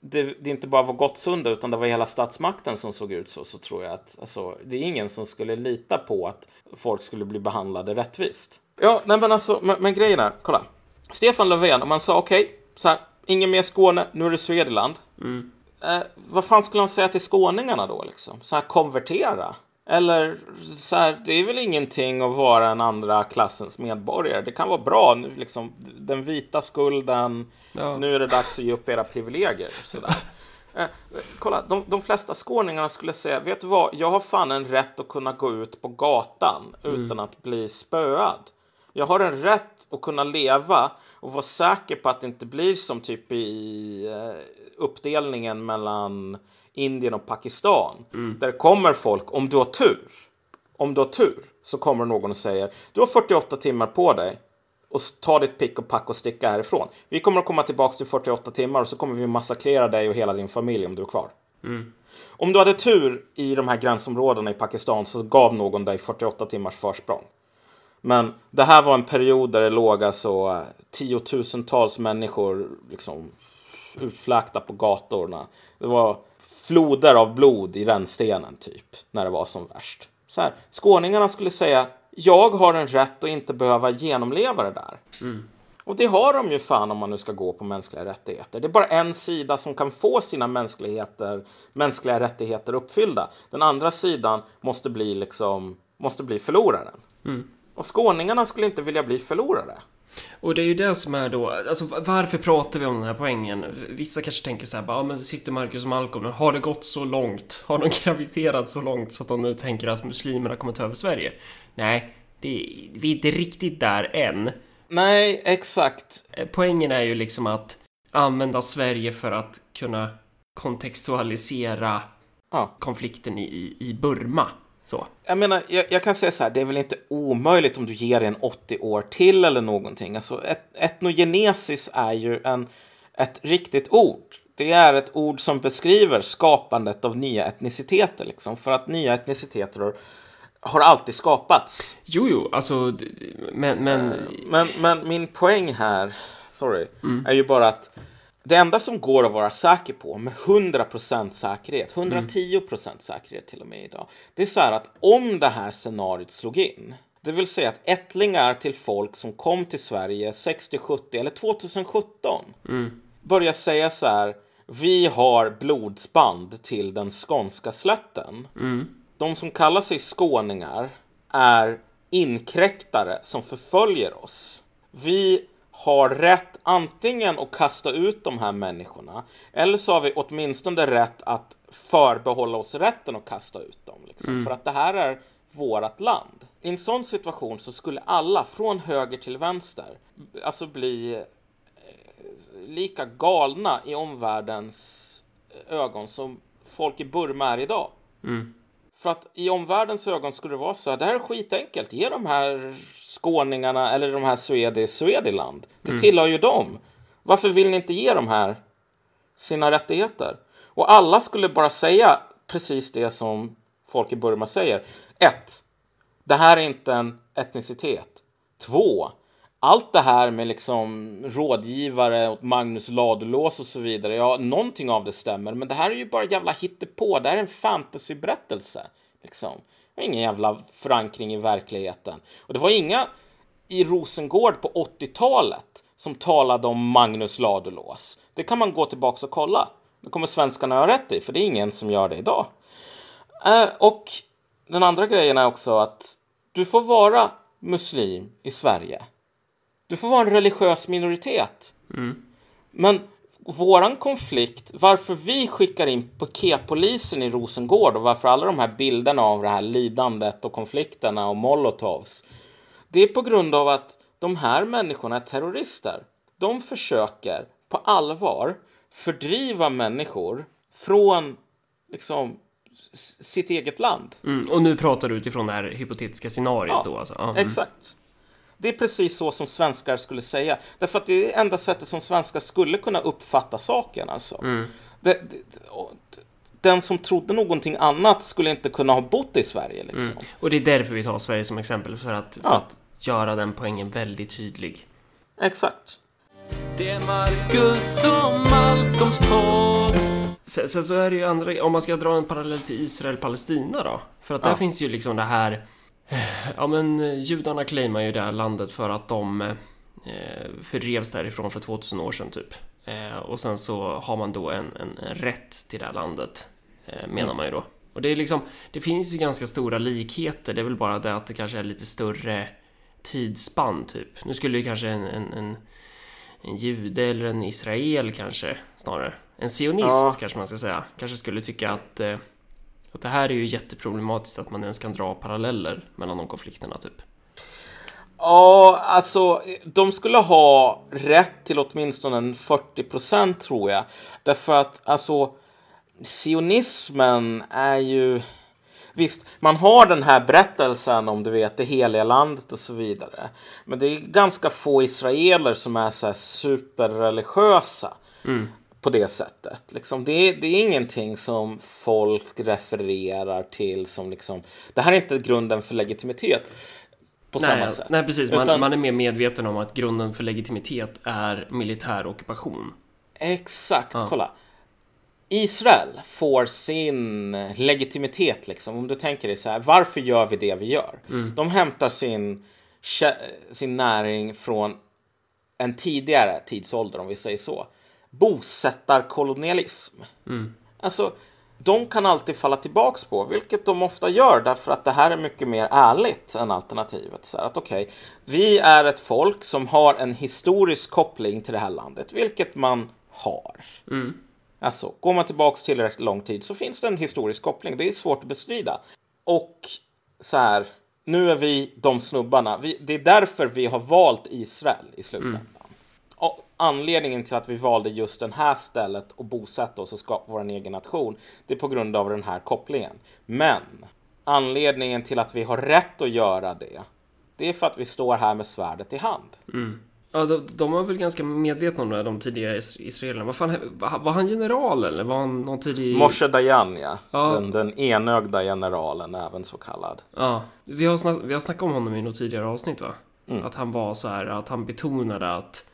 A: det, det inte bara var Gottsunda utan det var hela statsmakten som såg ut så, så tror jag att alltså, det är ingen som skulle lita på att folk skulle bli behandlade rättvist. Ja, nej men alltså, men, men grejen är, kolla. Stefan Löfven, om man sa okej, okay, så här, ingen mer Skåne, nu är det Svedeland. Mm. Eh, vad fan skulle han säga till skåningarna då liksom? Så här, konvertera? Eller så här, det är väl ingenting att vara en andra klassens medborgare. Det kan vara bra, liksom, den vita skulden, ja. nu är det dags att ge upp era privilegier. Sådär. Eh, kolla, de, de flesta skåningarna skulle säga, vet du vad, jag har fan en rätt att kunna gå ut på gatan mm. utan att bli spöad. Jag har en rätt att kunna leva och vara säker på att det inte blir som typ i eh, uppdelningen mellan Indien och Pakistan. Mm. Där kommer folk, om du har tur, om du har tur, så kommer någon och säger du har 48 timmar på dig och ta ditt pick och pack och sticka härifrån. Vi kommer att komma tillbaka till 48 timmar och så kommer vi massakrera dig och hela din familj om du är kvar. Mm. Om du hade tur i de här gränsområdena i Pakistan så gav någon dig 48 timmars försprång. Men det här var en period där det låg alltså tiotusentals människor liksom utfläkta på gatorna. Det var floder av blod i rännstenen typ, när det var som värst. Så här, skåningarna skulle säga, jag har en rätt att inte behöva genomleva det där. Mm. Och det har de ju fan om man nu ska gå på mänskliga rättigheter. Det är bara en sida som kan få sina mänskligheter, mänskliga rättigheter uppfyllda. Den andra sidan måste bli liksom, måste bli förloraren. Mm. Och skåningarna skulle inte vilja bli förlorare.
B: Och det är ju det som är då, alltså varför pratar vi om den här poängen? Vissa kanske tänker så här, bara, ja men sitter Marcus och Malcolm, har det gått så långt? Har de graviterat så långt så att de nu tänker att muslimerna kommer ta över Sverige? Nej, det, vi är inte riktigt där än.
A: Nej, exakt.
B: Eh, poängen är ju liksom att använda Sverige för att kunna kontextualisera ja. konflikten i, i Burma. Så.
A: Jag menar, jag, jag, kan säga så här, det är väl inte omöjligt om du ger en 80 år till eller någonting. Alltså, et, etnogenesis är ju en, ett riktigt ord. Det är ett ord som beskriver skapandet av nya etniciteter. Liksom, för att nya etniciteter har, har alltid skapats.
B: Jo, jo, alltså, men... Men,
A: eh, men, men min poäng här, sorry, mm. är ju bara att det enda som går att vara säker på med 100% säkerhet, 110% säkerhet till och med idag, det är så här att om det här scenariot slog in, det vill säga att ättlingar till folk som kom till Sverige 60, 70 eller 2017 mm. börjar säga så här, vi har blodsband till den skånska slätten. Mm. De som kallar sig skåningar är inkräktare som förföljer oss. Vi har rätt antingen att kasta ut de här människorna eller så har vi åtminstone rätt att förbehålla oss rätten att kasta ut dem. Liksom, mm. För att det här är vårt land. I en sån situation så skulle alla från höger till vänster alltså bli eh, lika galna i omvärldens ögon som folk i Burma är idag. Mm. För att i omvärldens ögon skulle det vara så här, det här är skitenkelt. Ge de här skåningarna eller de här Swedi Swediland. Det mm. tillhör ju dem. Varför vill ni inte ge de här sina rättigheter? Och alla skulle bara säga precis det som folk i Burma säger. Ett, det här är inte en etnicitet. Två, allt det här med liksom rådgivare åt Magnus Ladulås och så vidare. Ja, någonting av det stämmer, men det här är ju bara jävla hittepå. Det här är en fantasyberättelse. Liksom. Det har ingen jävla förankring i verkligheten. Och det var inga i Rosengård på 80-talet som talade om Magnus Ladulås. Det kan man gå tillbaka och kolla. Det kommer svenskarna ha rätt i, för det är ingen som gör det idag. Eh, och den andra grejen är också att du får vara muslim i Sverige du får vara en religiös minoritet. Mm. Men våran konflikt, varför vi skickar in piketpolisen i Rosengård och varför alla de här bilderna av det här lidandet och konflikterna och molotovs. Det är på grund av att de här människorna är terrorister. De försöker på allvar fördriva människor från liksom sitt eget land.
B: Mm, och nu pratar du utifrån det här hypotetiska scenariot
A: Ja,
B: då alltså? Mm.
A: Exakt. Det är precis så som svenskar skulle säga. Därför att det är det enda sättet som svenskar skulle kunna uppfatta saken. Alltså.
B: Mm.
A: Det, det, och den som trodde någonting annat skulle inte kunna ha bott i Sverige. Liksom.
B: Och det är därför vi tar Sverige som exempel, för att, för
A: Ja.
B: att göra den poängen väldigt tydlig.
A: Exakt.
C: Det är Marcus och Malcolms podd.
B: Sen, sen så är det ju andra, om man ska dra en parallell till Israel-Palestina då. För att där
A: Ja.
B: finns ju liksom det här, ja men eh, judarna claimar ju det här landet för att de eh, fördrevs därifrån för 2000 år sedan typ. Eh, och sen så har man då en, en, en rätt till det här landet, eh, menar man ju då. Och det är liksom, det finns ju ganska stora likheter, det är väl bara det att det kanske är lite större tidsspann typ. Nu skulle ju kanske en, en, en, en jude eller en israel kanske snarare. En sionist
A: Ja.
B: kanske man ska säga. Kanske skulle tycka att, eh, att det här är ju jätteproblematiskt att man ens kan dra paralleller mellan de konflikterna typ.
A: Ja, alltså de skulle ha rätt till åtminstone en 40 procent tror jag. Därför att alltså sionismen är ju... Visst, man har den här berättelsen om du vet det heliga landet och så vidare. Men det är ganska få israeler som är så här superreligiösa på det sättet. Liksom, det, är, det är ingenting som folk refererar till som liksom... Det här är inte grunden för legitimitet på samma
B: Nej,
A: sätt.
B: nej precis, man,
A: Utan-
B: man är mer medveten om att grunden för legitimitet är militär ockupation.
A: Exakt, kolla. Israel får sin legitimitet liksom. Om du tänker dig så här, varför gör vi det vi gör? De hämtar sin, sin näring från en tidigare tidsålder, om vi säger så. Bosättarkolonialism. Alltså, de kan alltid falla tillbaks på, vilket de ofta gör därför att det här är mycket mer ärligt än alternativet. Så att okej, vi är ett folk som har en historisk koppling till det här landet, vilket man har. Alltså, går man tillbaks tillräckligt lång tid så finns det en historisk koppling. Det är svårt att bestrida. Och så här, nu är vi de snubbarna. Vi, det är därför vi har valt Israel i slutändan. Och anledningen till att vi valde just det här stället och bosätta oss och skapa vår egen nation, det är på grund av den här kopplingen. Men anledningen till att vi har rätt att göra det, det är för att vi står här med svärdet i hand.
B: Ja, de, de var väl ganska medvetna om det, de tidiga is- israelerna. Vad fan, var var han general eller? Var han någon tidig...
A: Moshe Dayan, ja.
B: Ja.
A: Den, den enögda generalen, även så kallad.
B: Ja, vi har, snack, vi har snackat om honom i något tidigare avsnitt va?
A: Mm.
B: Att han var så här, att han betonade att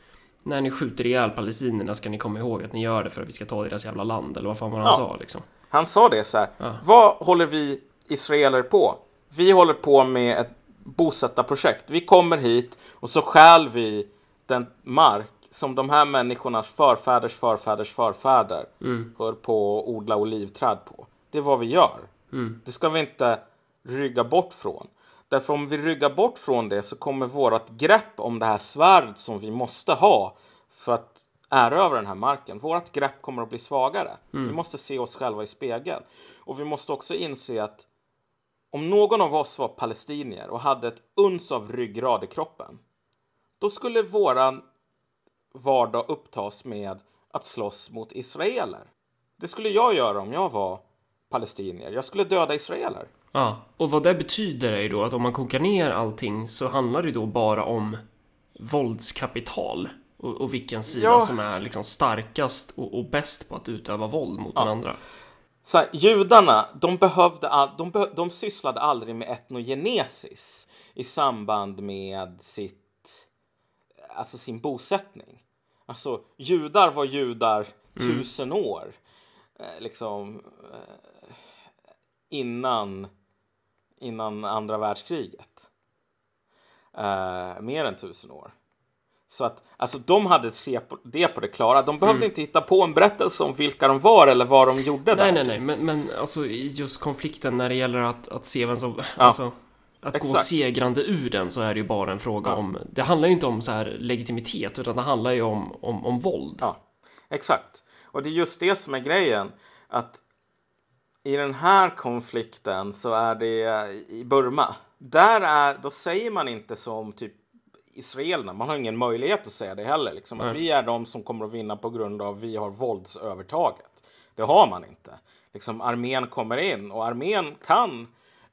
B: när ni skjuter ihjäl palestinierna ska ni komma ihåg att ni gör det för att vi ska ta deras jävla land, eller vad fan var han
A: Ja.
B: sa liksom?
A: Han sa det så här.
B: Ja.
A: Vad håller vi israeler på? Vi håller på med ett bosättarprojekt. Vi kommer hit och så stjäl vi den mark som de här människornas förfäders förfäders förfäder höll på att odla olivträd på. Det är vad vi gör. Det ska vi inte rygga bort från. Därför om vi ryggar bort från det så kommer vårt grepp om det här svärdet som vi måste ha för att erövra den här marken. Vårt grepp kommer att bli svagare. Vi måste se oss själva i spegeln. Och vi måste också inse att om någon av oss var palestinier och hade ett uns av ryggrad i kroppen, då skulle våran vardag upptas med att slåss mot israeler. Det skulle jag göra om jag var palestinier. Jag skulle döda israeler.
B: Ja, och vad det betyder är ju då att om man kokar ner allting så handlar det då bara om våldskapital. Och, och vilken sida
A: Ja.
B: som är liksom starkast och, och bäst på att utöva våld mot den andra.
A: Så här, judarna, de, behövde, all- de, be, de sysslade aldrig med etnogenesis i samband med sitt, alltså sin bosättning. Alltså, judar var judar tusen år, eh, liksom, eh, innan, innan andra världskriget. Eh, mer än tusen år. Så att, alltså de hade se på det på det klara. De behövde inte hitta på en berättelse om vilka de var eller vad de gjorde
B: Nej,
A: där.
B: nej, nej, men, men alltså just konflikten när det gäller att, att se vem som... Alltså, att gå
A: Exakt.
B: segrande ur den så är det ju bara en fråga
A: Ja.
B: om... Det handlar ju inte om så här legitimitet, utan det handlar ju om, om, om våld.
A: Ja, exakt. Och det är just det som är grejen. Att i den här konflikten så är det i Burma där är, då säger man inte som typ israelerna, man har ingen möjlighet att säga det heller. Liksom, att vi är de som kommer att vinna på grund av vi har våldsövertaget. Det har man inte. Liksom, armén kommer in och armén kan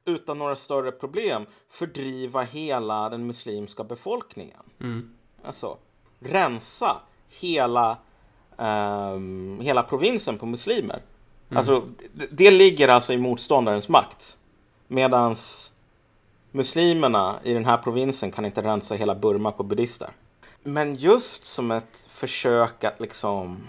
A: utan några större problem fördriva hela den muslimska befolkningen. Alltså rensa hela, ehm, hela provinsen på muslimer. Alltså, det, det ligger alltså i motståndarens makt. Medans muslimerna i den här provinsen kan inte rensa hela Burma på buddhister. Men just som ett försök att liksom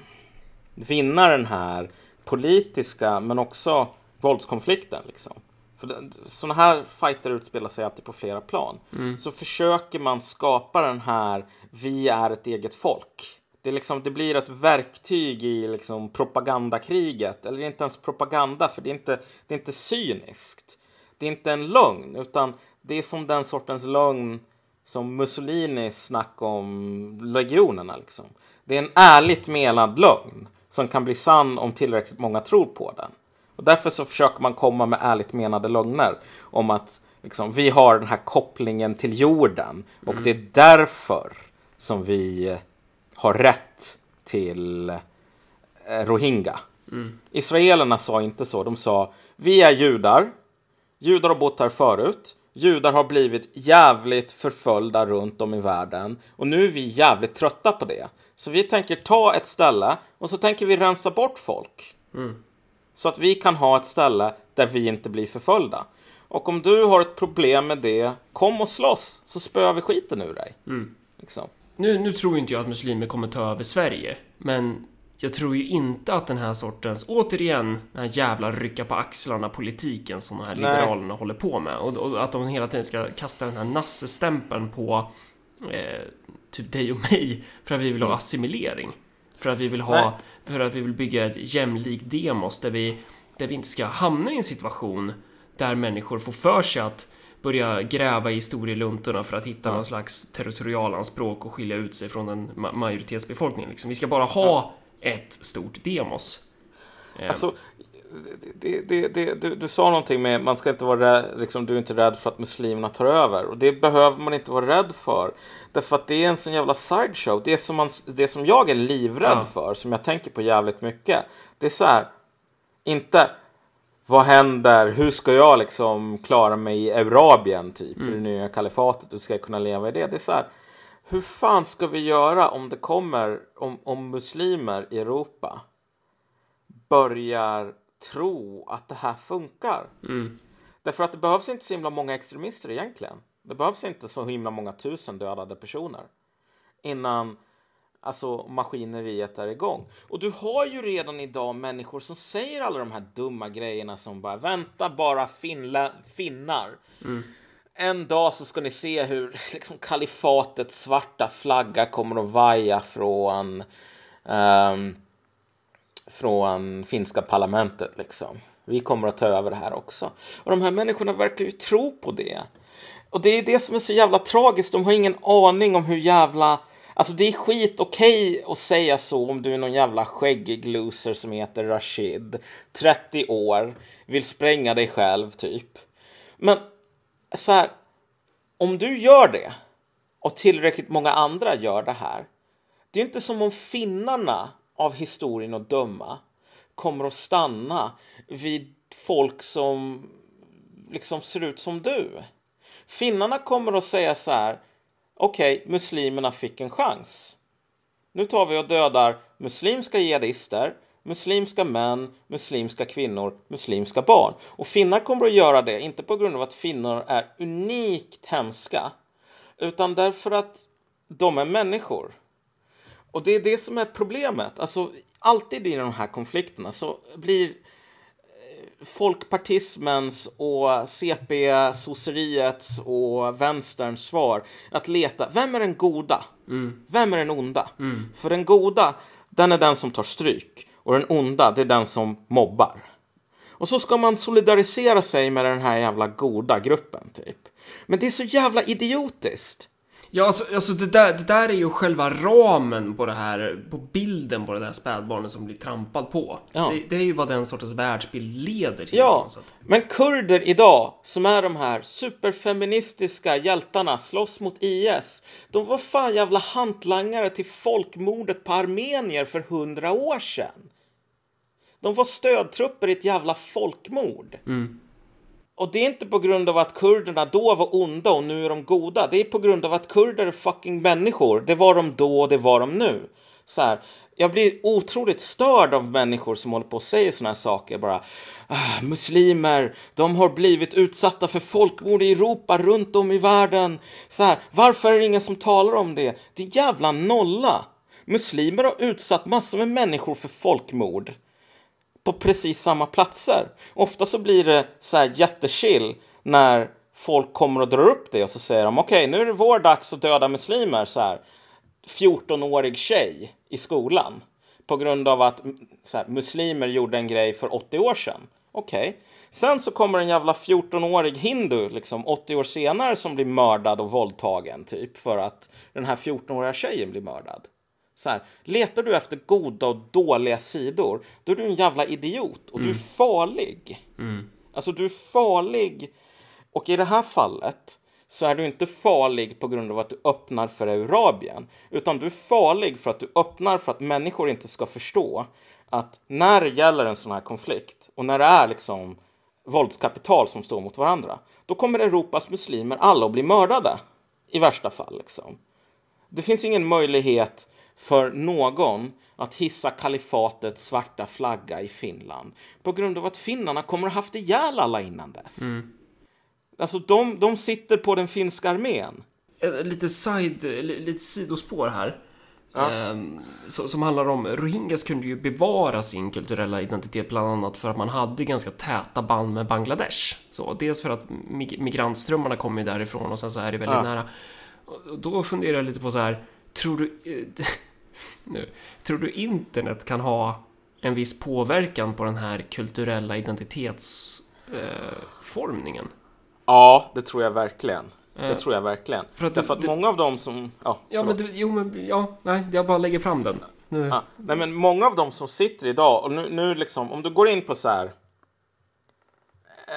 A: vinna den här politiska men också våldskonflikten. Liksom. För såna här fighter utspelar sig alltid på flera plan. Så försöker man skapa den här vi är ett eget folk. Det, liksom, det blir ett verktyg i liksom propagandakriget. Eller inte ens propaganda, för det är inte, det är inte cyniskt. Det är inte en lögn, utan det är som den sortens lögn som Mussolinis snack om legionerna. Liksom. Det är en ärligt menad lögn som kan bli sann om tillräckligt många tror på den. Och därför så försöker man komma med ärligt menade lögner om att liksom, vi har den här kopplingen till jorden och det är därför som vi har rätt till eh, Rohingya. Israelerna sa inte så. De sa vi är judar. Judar har bott här förut. Judar har blivit jävligt förföljda runt om i världen. Och nu är vi jävligt trötta på det. Så vi tänker ta ett ställe och så tänker vi rensa bort folk. Så att vi kan ha ett ställe där vi inte blir förföljda. Och om du har ett problem med det, kom och slåss så spöar vi skiten ur dig. Liksom.
B: Nu, nu tror inte jag att muslimer kommer ta över Sverige, men jag tror ju inte att den här sortens, återigen, den här jävla rycka på axlarna politiken som de här
A: Nej.
B: liberalerna håller på med och, och att de hela tiden ska kasta den här nassestämpeln på eh, typ dig och mig för att vi vill ha assimilering. För att vi vill
A: Nej.
B: ha, för att vi vill bygga ett jämlikt demos där vi, där vi inte ska hamna i en situation där människor får för sig att börja gräva i historieluntorna för att hitta någon slags territorialanspråk och skilja ut sig från en ma- majoritetsbefolkning. Liksom. Vi ska bara ha ett stort demos. Eh,
A: Alltså, det, det, det, du, du sa någonting med man ska inte vara rädd, liksom, du är inte rädd för att muslimerna tar över. Och det behöver man inte vara rädd för. Därför att det är en sån jävla sideshow. Det som, man, det som jag är livrädd
B: Ja.
A: för, som jag tänker på jävligt mycket. Det är så här, inte vad händer, hur ska jag liksom klara mig i Eurabien typ, i det nya kalifatet, hur ska jag kunna leva i det? Det är så här, hur fan ska vi göra om det kommer, om, om muslimer i Europa börjar tro att det här funkar. Därför att det behövs inte så himla många extremister egentligen. Det behövs inte så himla många tusen dödade personer innan alltså, maskineriet är igång. Och du har ju redan idag människor som säger alla de här dumma grejerna som bara vänta bara finla, finnar. En dag så ska ni se hur liksom, kalifatets svarta flagga kommer att vaja från ehm, från finska parlamentet liksom. Vi kommer att ta över det här också. Och de här människorna verkar ju tro på det. Och det är det som är så jävla tragiskt. De har ingen aning om hur jävla... Alltså det är skit okej att säga så om du är någon jävla skäggig loser som heter Rashid. 30 år, vill spränga dig själv typ. Men så här, om du gör det och tillräckligt många andra gör det här. Det är inte som om finnarna av historien att döma kommer att stanna vid folk som liksom ser ut som du. Finnarna kommer att säga så här. Okej, muslimerna fick en chans. Nu tar vi och dödar muslimska jihadister, muslimska män, muslimska kvinnor, muslimska barn. Och finnar kommer att göra det, inte på grund av att finnar är unikt hemska, utan därför att de är människor. Och det är det som är problemet. Alltså, alltid i de här konflikterna så blir folkpartismens och CP-sosseriets och vänsterns svar att leta, vem är den goda? Vem är den onda? För den goda, den är den som tar stryk. Och den onda, det är den som mobbar. Och så ska man solidarisera sig med den här jävla goda gruppen, typ. Men det är så jävla idiotiskt.
B: Ja, alltså, alltså det, där, det där är ju själva ramen på det här, på bilden på det där spädbarnet som blir trampad på.
A: Ja.
B: Det, det är ju vad den sortens världsbild leder till.
A: Ja, men kurder idag, som är de här superfeministiska hjältarna, slåss mot IS. De var fan jävla hantlangare till folkmordet på armenier för hundra år sedan. De var stödtrupper i ett jävla folkmord. Och det är inte på grund av att kurderna då var onda och nu är de goda. Det är på grund av att kurder är fucking människor. Det var de då och det var de nu. Så här, jag blir otroligt störd av människor som håller på och säger sådana här saker. Bara, ah, muslimer, de har blivit utsatta för folkmord i Europa, runt om i världen. Så här, varför är det ingen som talar om det? Det är jävla nolla. Muslimer har utsatt massor med människor för folkmord på precis samma platser. Ofta så blir det så här jättechill när folk kommer och drar upp det och så säger de okej, nu är det vår dags att döda muslimer så här. 14-årig tjej i skolan på grund av att så här, muslimer gjorde en grej för 80 år sedan. Okej. Sen så kommer en jävla 14-årig hindu liksom 80 år senare som blir mördad och våldtagen typ för att den här 14-åriga tjejen blir mördad. Så här, letar du efter goda och dåliga sidor, då är du en jävla idiot och du är farlig. Alltså du är farlig. Och i det här fallet så är du inte farlig på grund av att du öppnar för Eurabien, utan du är farlig för att du öppnar för att människor inte ska förstå att när det gäller en sån här konflikt och när det är liksom våldskapital som står mot varandra, då kommer Europas muslimer alla att bli mördade i värsta fall. Liksom. Det finns ingen möjlighet för någon att hissa kalifatets svarta flagga i Finland på grund av att finnarna kommer att ha haft ihjäl alla innan dess. Alltså de, de sitter på den finska armén.
B: Eh, Lite, side, li- lite sidospår här. Ehm, så, som handlar om Rohingyas kunde ju bevara sin kulturella identitet bland annat för att man hade ganska täta band med Bangladesh. Så, dels för att mig- migrantströmmarna kommer ju därifrån och sen så är det väldigt
A: Ja.
B: nära. Och då funderar jag lite på så här, tror du, eh, nu, tror du internet kan ha en viss påverkan på den här kulturella identitetsformningen?
A: Ja, det tror jag verkligen. Det
B: Eh,
A: tror jag verkligen.
B: för att
A: Därför att
B: det-
A: många av dem som... Ja,
B: Ja, men du, jo, men ja, nej, jag bara lägger fram den. Nu.
A: Ja, nej men många av dem som sitter idag, och nu, nu liksom, om du går in på så här.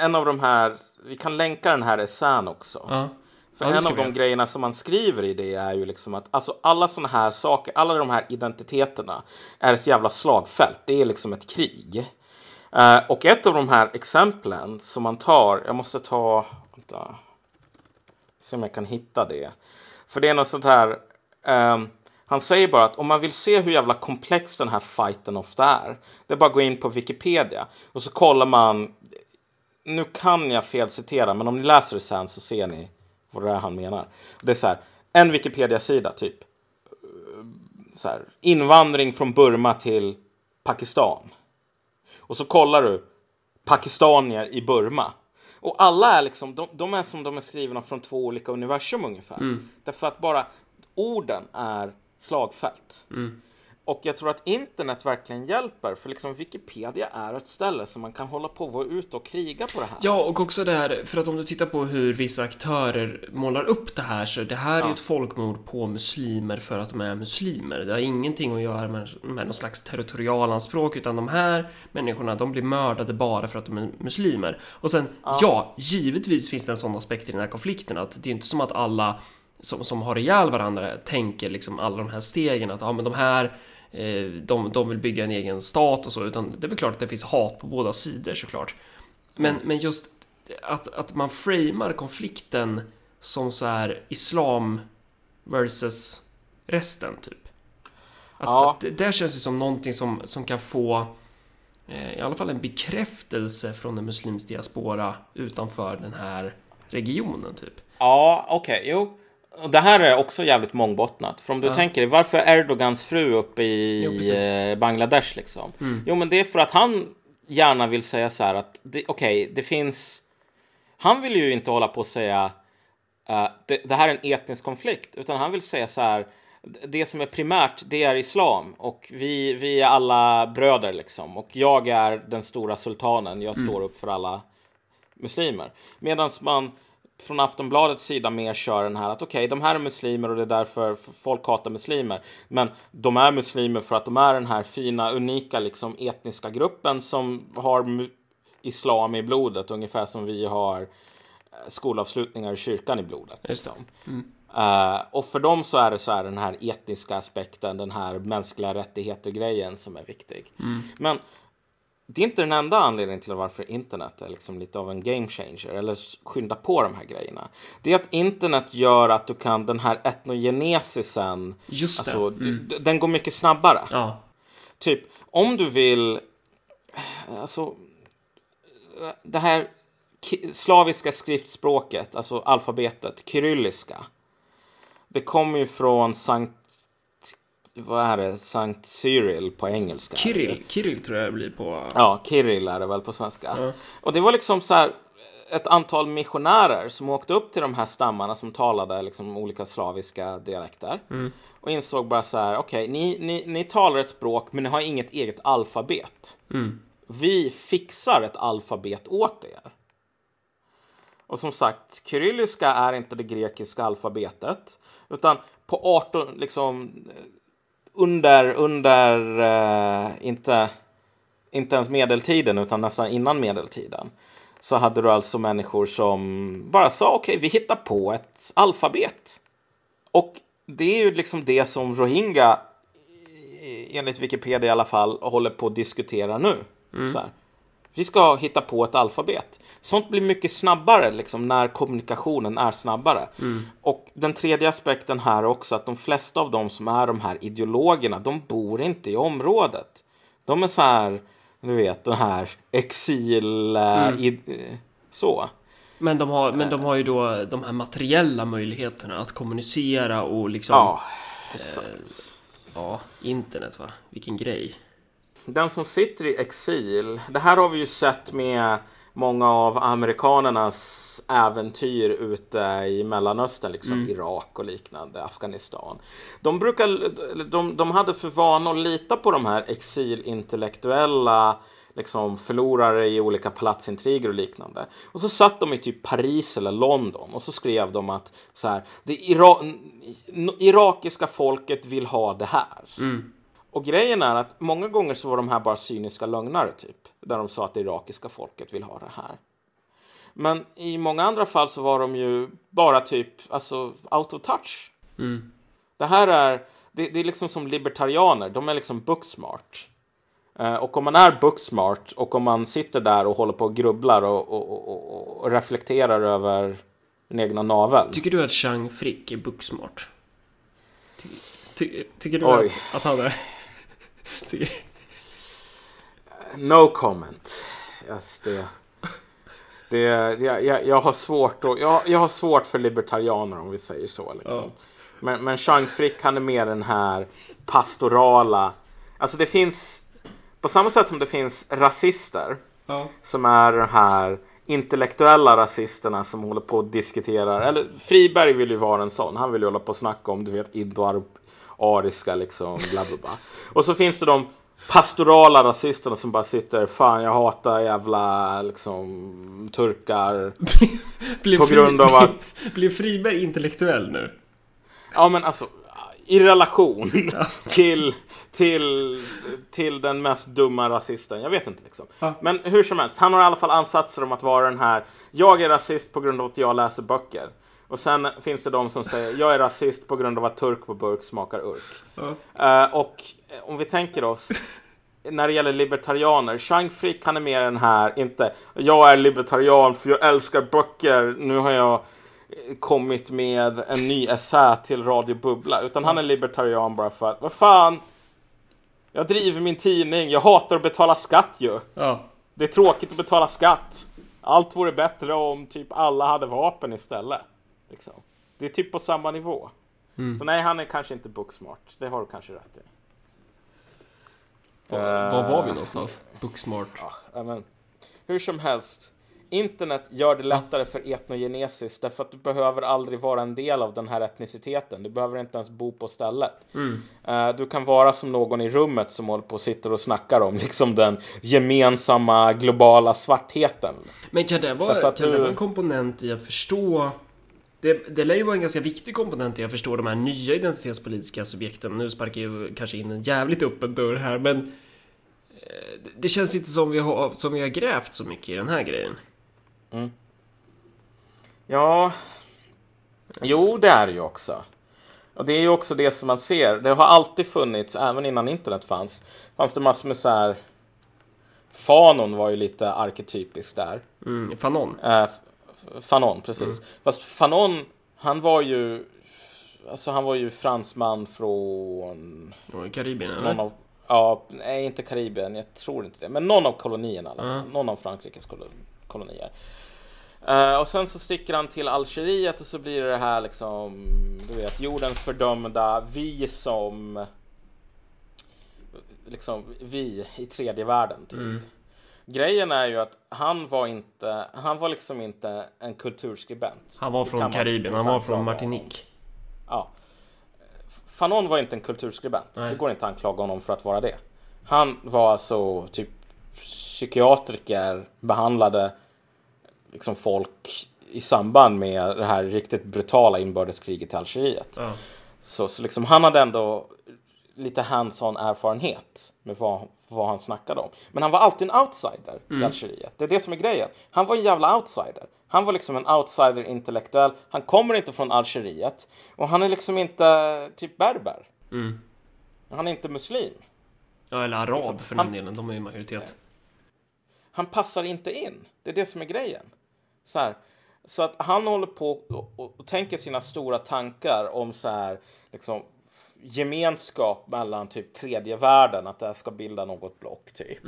A: En av de här, vi kan länka den här essän också.
B: Ja.
A: För
B: Ja,
A: en av de grejerna som man skriver i det är ju liksom att alltså alla sådana här saker, alla de här identiteterna är ett jävla slagfält. Det är liksom ett krig. Eh, och ett av de här exemplen som man tar, jag måste ta, vänta, se om jag kan hitta det. För det är något sånt här, ehm, han säger bara att om man vill se hur jävla komplex den här fighten ofta är, det är bara att gå in på Wikipedia och så kollar man, nu kan jag felcitera, men om ni läser det sen så ser ni vad det är han menar. Det är så här, en Wikipedia-sida typ, eh, så här, invandring från Burma till Pakistan. Och så kollar du pakistanier i Burma. Och alla är liksom, de, de är som de är skrivna från två olika universum ungefär. Därför att bara orden är slagfält. Och jag tror att internet verkligen hjälper, för liksom Wikipedia är ett ställe som man kan hålla på och vara ute och kriga på det här.
B: Ja, och också det här, för att om du tittar på hur vissa aktörer målar upp det här så det här är ju ett folkmord på muslimer för att de är muslimer. Det har ingenting att göra med, med någon slags territorialanspråk utan de här människorna, de blir mördade bara för att de är muslimer. Och sen, ja, givetvis finns det en sån aspekt i den här konflikten att det är inte som att alla som, som har ihjäl varandra tänker liksom alla de här stegen att ja, men de här de, de vill bygga en egen stat och så, utan det är väl klart att det finns hat på båda sidor såklart. Men, men just att, att man framar konflikten som så här islam versus resten typ. Att,
A: Ja.
B: att det där känns det som någonting som, som kan få eh, i alla fall en bekräftelse från en muslims diaspora utanför den här regionen typ.
A: Ja, okej, jo. Och det här är också jävligt mångbottnat. För om du
B: Ja.
A: tänker dig, varför är Erdogans fru uppe i
B: Jo. Mm.
A: eh, Bangladesh liksom? Jo, men det är för att han gärna vill säga så här att, okej, det finns... Han vill ju inte hålla på och säga eh, det, det här är en etnisk konflikt, utan han vill säga så här det som är primärt, det är islam och vi, vi är alla bröder liksom och jag är den stora sultanen, jag står upp för alla muslimer. Medan man från Aftonbladets sida mer kör den här att okej, de här är muslimer och det är därför folk hatar muslimer. Men de är muslimer för att de är den här fina, unika liksom etniska gruppen som har islam i blodet, ungefär som vi har eh, skolavslutningar i kyrkan i blodet. Liksom. Eh, och för dem så är det så här den här etniska aspekten, den här mänskliga rättigheter-grejen som är viktig. Men det är inte den enda anledningen till varför internet är liksom lite av en game changer eller skynda på de här grejerna. Det är att internet gör att du kan den här etnogenesisen,
B: Just det.
A: alltså, d- den går mycket snabbare.
B: Ja.
A: Typ, om du vill... Alltså... Det här slaviska skriftspråket, alltså alfabetet, kyrilliska. Det kommer ju från Sankt... Vad är det? Sankt Cyril på engelska.
B: Kirill, Kirill tror jag det blir på...
A: Ja, Kirill är det väl på svenska.
B: Ja.
A: Och det var liksom så här ett antal missionärer som åkte upp till de här stammarna som talade liksom olika slaviska dialekter. Och insåg bara så här, okej, ni, ni, ni talar ett språk men ni har inget eget alfabet. Vi fixar ett alfabet åt er. Och som sagt, kyrilliska är inte det grekiska alfabetet. Utan på 18, liksom under, under, eh, inte, inte ens medeltiden utan nästan innan medeltiden. Så hade du alltså människor som bara sa okej, vi hittar på ett alfabet. Och det är ju liksom det som Rohingya, enligt Wikipedia i alla fall, håller på att diskutera nu. Så här. Vi ska hitta på ett alfabet. Sånt blir mycket snabbare liksom, när kommunikationen är snabbare. Och den tredje aspekten här är också att de flesta av dem som är de här ideologerna, de bor inte i området. De är så här, du vet, den här exil... eh, i, eh, så.
B: Men de, har, men de har ju då de här materiella möjligheterna att kommunicera och liksom...
A: Ja, exakt.
B: Ja, internet va? Vilken grej.
A: Den som sitter i exil, det här har vi ju sett med många av amerikanernas äventyr ute i Mellanöstern, liksom Irak och liknande, Afghanistan. De, brukar, de, de hade för vana att lita på de här exilintellektuella liksom förlorare i olika palatsintriger och liknande. Och så satt de i typ Paris eller London och så skrev de att så här, det ira irakiska folket vill ha det här. Och grejen är att många gånger så var de här bara cyniska lögnare typ. Där de sa att det irakiska folket vill ha det här. Men i många andra fall så var de ju bara typ, alltså out of touch. Det här är, det, det är liksom som libertarianer, de är liksom booksmart. Eh, och om man är booksmart och om man sitter där och håller på och grubblar och, och, och, och, reflekterar över den egna naveln.
B: Tycker du att Chang Frick är booksmart? Ty, ty, tycker du att, att han är...
A: No comment. Yes, det, det, jag, jag, jag, har svårt att, jag, jag har svårt för libertarianer om vi säger så. Liksom.
B: Ja.
A: Men, men Chang Frick han är mer den här pastorala. Alltså det finns, på samma sätt som det finns rasister
B: ja.
A: som är de här intellektuella rasisterna som håller på och diskuterar. Eller Friberg vill ju vara en sån. Han vill ju hålla på och snacka om du vet indo-ariska liksom bla bla bla. Och så finns det de pastorala rasisterna som bara sitter fan jag hatar jävla liksom turkar.
B: Blir
A: På grund av att-
B: Blir, blir Friberg intellektuell nu?
A: Ja men alltså i relation till, till, till den mest dumma rasisten. Jag vet inte liksom. Men hur som helst, han har i alla fall ansatser om att vara den här. Jag är rasist på grund av att jag läser böcker. Och sen finns det de som säger jag är rasist på grund av att turk på burk smakar urk. Eh, och eh, om vi tänker oss när det gäller libertarianer, Chang Frick han är mer den här, inte jag är libertarian för jag älskar böcker, nu har jag eh, kommit med en ny essä till Radio Bubbla, utan han är libertarian bara för att, vad fan, jag driver min tidning, jag hatar att betala skatt ju.
B: Ja.
A: Det är tråkigt att betala skatt. Allt vore bättre om typ alla hade vapen istället. Liksom. Det är typ på samma nivå. Så nej, han är kanske inte booksmart. Det har du kanske rätt i.
B: Var, var var vi någonstans? Booksmart.
A: Ja, men, hur som helst. internet gör det lättare för etnogenesis därför att du behöver aldrig vara en del av den här etniciteten. Du behöver inte ens bo på stället. Eh, du kan vara som någon i rummet som håller på och sitter och snackar om liksom den gemensamma globala svartheten.
B: Men kan det vara, kan det
A: du-
B: vara en komponent i att förstå... Det, det lär ju vara en ganska viktig komponent i att förstå de här nya identitetspolitiska subjekten. Nu sparkar jag kanske in en jävligt öppen dörr här, men... eh, det- känns inte som vi, har, som vi har grävt så mycket i den här grejen.
A: Ja, jo det är det ju också. Och det är ju också det som man ser. Det har alltid funnits, även innan internet fanns, fanns det massor med så här... Fanon var ju lite arketypisk där.
B: Mm, Fanon.
A: F- Fanon, precis. Fast Fanon, han var ju... Alltså han var ju fransman från...
B: Karibien, eller?
A: Någon av, ja, nej inte Karibien, jag tror inte det. Men någon av kolonierna i alla fall. Någon av Frankrikes kol- kolonier. Eh, och sen så sticker han till Algeriet och så blir det det här liksom, du vet, jordens fördömda, vi som, liksom, vi i tredje världen typ. Grejen är ju att han var inte, han var liksom inte en kulturskribent.
B: Han var från Karibien, han var från Martinique.
A: Ja. Fanon var inte en kulturskribent.
B: Nej.
A: Det går inte att anklaga honom för att vara det. Han var alltså typ psykiatriker, behandlade liksom folk i samband med det här riktigt brutala inbördeskriget i Algeriet.
B: Ja.
A: Så, så liksom han hade ändå lite hands-on erfarenhet med vad, vad han snackade om. Men han var alltid en outsider i Algeriet. Det är det som är grejen. Han var en jävla outsider. Han var liksom en outsider intellektuell. Han kommer inte från Algeriet. Och han är liksom inte typ berber.
B: Mm.
A: Han är inte muslim.
B: Ja, eller arab
A: Liksom,
B: för den delen. De är ju majoritet.
A: Han passar inte in. Det är det som är grejen. Så, här. så att han håller på och, och, och tänker sina stora tankar om så här, liksom, gemenskap mellan typ tredje världen, att det här ska bilda något block typ.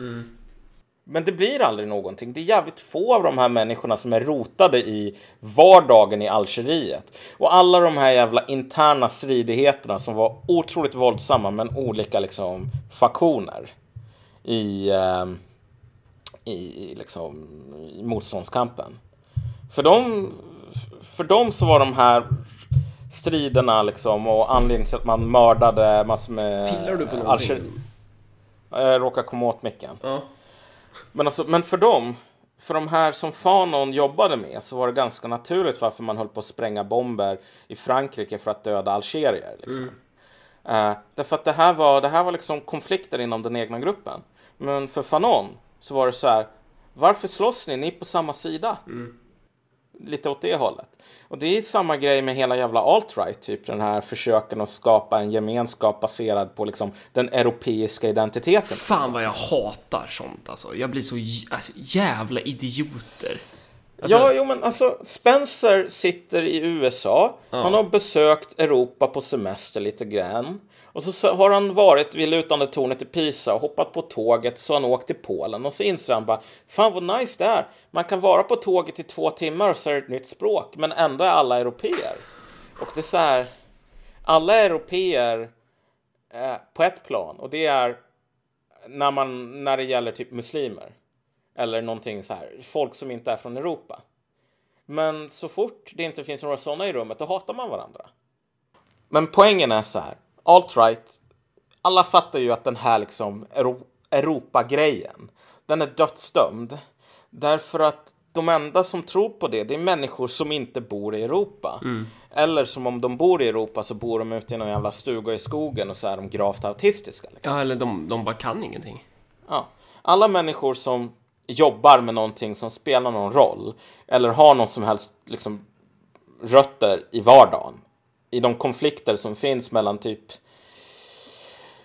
A: Men det blir aldrig någonting. Det är jävligt få av de här människorna som är rotade i vardagen i Algeriet. Och alla de här jävla interna stridigheterna som var otroligt våldsamma men olika liksom faktioner i, i, i, liksom, i motståndskampen. För dem, för dem så var de här striderna liksom och anledningen till att man mördade massor med
B: Pillar du på någonting?
A: Jag råkar komma åt micken.
B: Ja.
A: Men, alltså, men för dem, för de här som Fanon jobbade med så var det ganska naturligt varför man höll på att spränga bomber i Frankrike för att döda algerier. Liksom. Eh, därför att det här, var, det här var liksom konflikter inom den egna gruppen. Men för Fanon så var det så här, varför slåss ni? Ni är på samma sida. Lite åt det hållet. Och det är samma grej med hela jävla alt-right, typ den här försöken att skapa en gemenskap baserad på liksom den europeiska identiteten.
B: Fan vad jag hatar sånt alltså. Jag blir så alltså, jävla idioter. Alltså,
A: ja, jo men alltså Spencer sitter i USA. Han har besökt Europa på semester lite grann. Och så- har han varit vid lutande tornet i Pisa och hoppat på tåget så han åkt till Polen och så inser han bara Fan vad nice det är. Man kan vara på tåget i två timmar och så är det ett nytt språk men ändå är alla europeer. Och det är så här Alla är europeer eh, på ett plan och det är när, man, när det gäller typ muslimer. Eller någonting så här, folk som inte är från Europa. Men så fort det inte finns några sådana i rummet, då hatar man varandra. Men poängen är så här, alt-right, alla fattar ju att den här liksom Euro- Europa-grejen, den är dödsdömd. Därför att de enda som tror på det, det är människor som inte bor i Europa. Eller som om de bor i Europa så bor de ute i någon jävla stuga i skogen och så är de gravt autistiska. Liksom.
B: ja, eller de, de bara kan ingenting.
A: Ja. Alla människor som jobbar med någonting som spelar någon roll eller har någon som helst liksom, rötter i vardagen. I de konflikter som finns mellan typ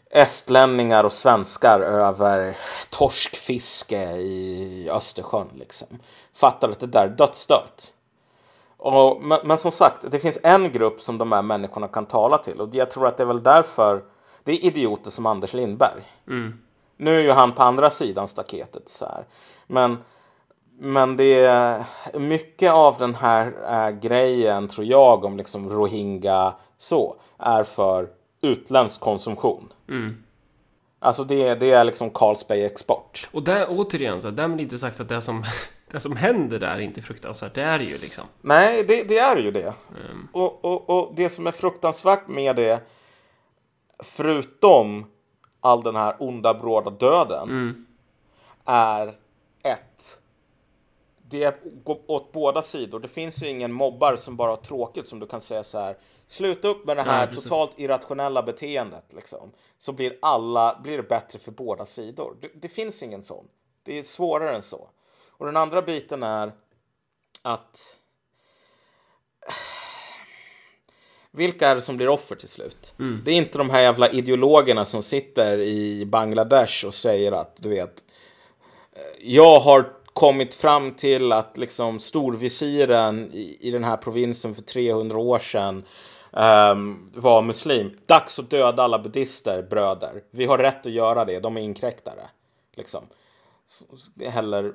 A: estlänningar och svenskar över torskfiske i Östersjön. Liksom. Fattar att det där är dödsdömt. Och, men, men som sagt, det finns en grupp som de här människorna kan tala till och jag tror att det är väl därför det är idioter som Anders Lindberg. Nu är ju han på andra sidan staketet så här. Men, men det är mycket av den här äh, grejen tror jag om liksom rohingya så är för utländsk konsumtion. Alltså det, det är liksom Carlsberg export.
B: Och där återigen, så här, därmed inte sagt att det som, det som händer där är inte fruktansvärt. Det är det ju liksom.
A: Nej, det, det är ju det. Och, och, och det som är fruktansvärt med det, förutom all den här onda bråda döden, är ett. Det går åt båda sidor. Det finns ju ingen mobbar som bara har tråkigt som du kan säga så här. Sluta upp med det här
B: precis.
A: totalt irrationella beteendet. Liksom. Så blir, alla, blir det bättre för båda sidor. Det, det finns ingen sån. Det är svårare än så. Och den andra biten är att vilka är det som blir offer till slut? Det är inte de här jävla ideologerna som sitter i Bangladesh och säger att du vet jag har kommit fram till att liksom storvisiren i, i den här provinsen för 300 år sedan um, var muslim. Dags att döda alla buddister, bröder. Vi har rätt att göra det, de är inkräktare. Liksom. Så, häller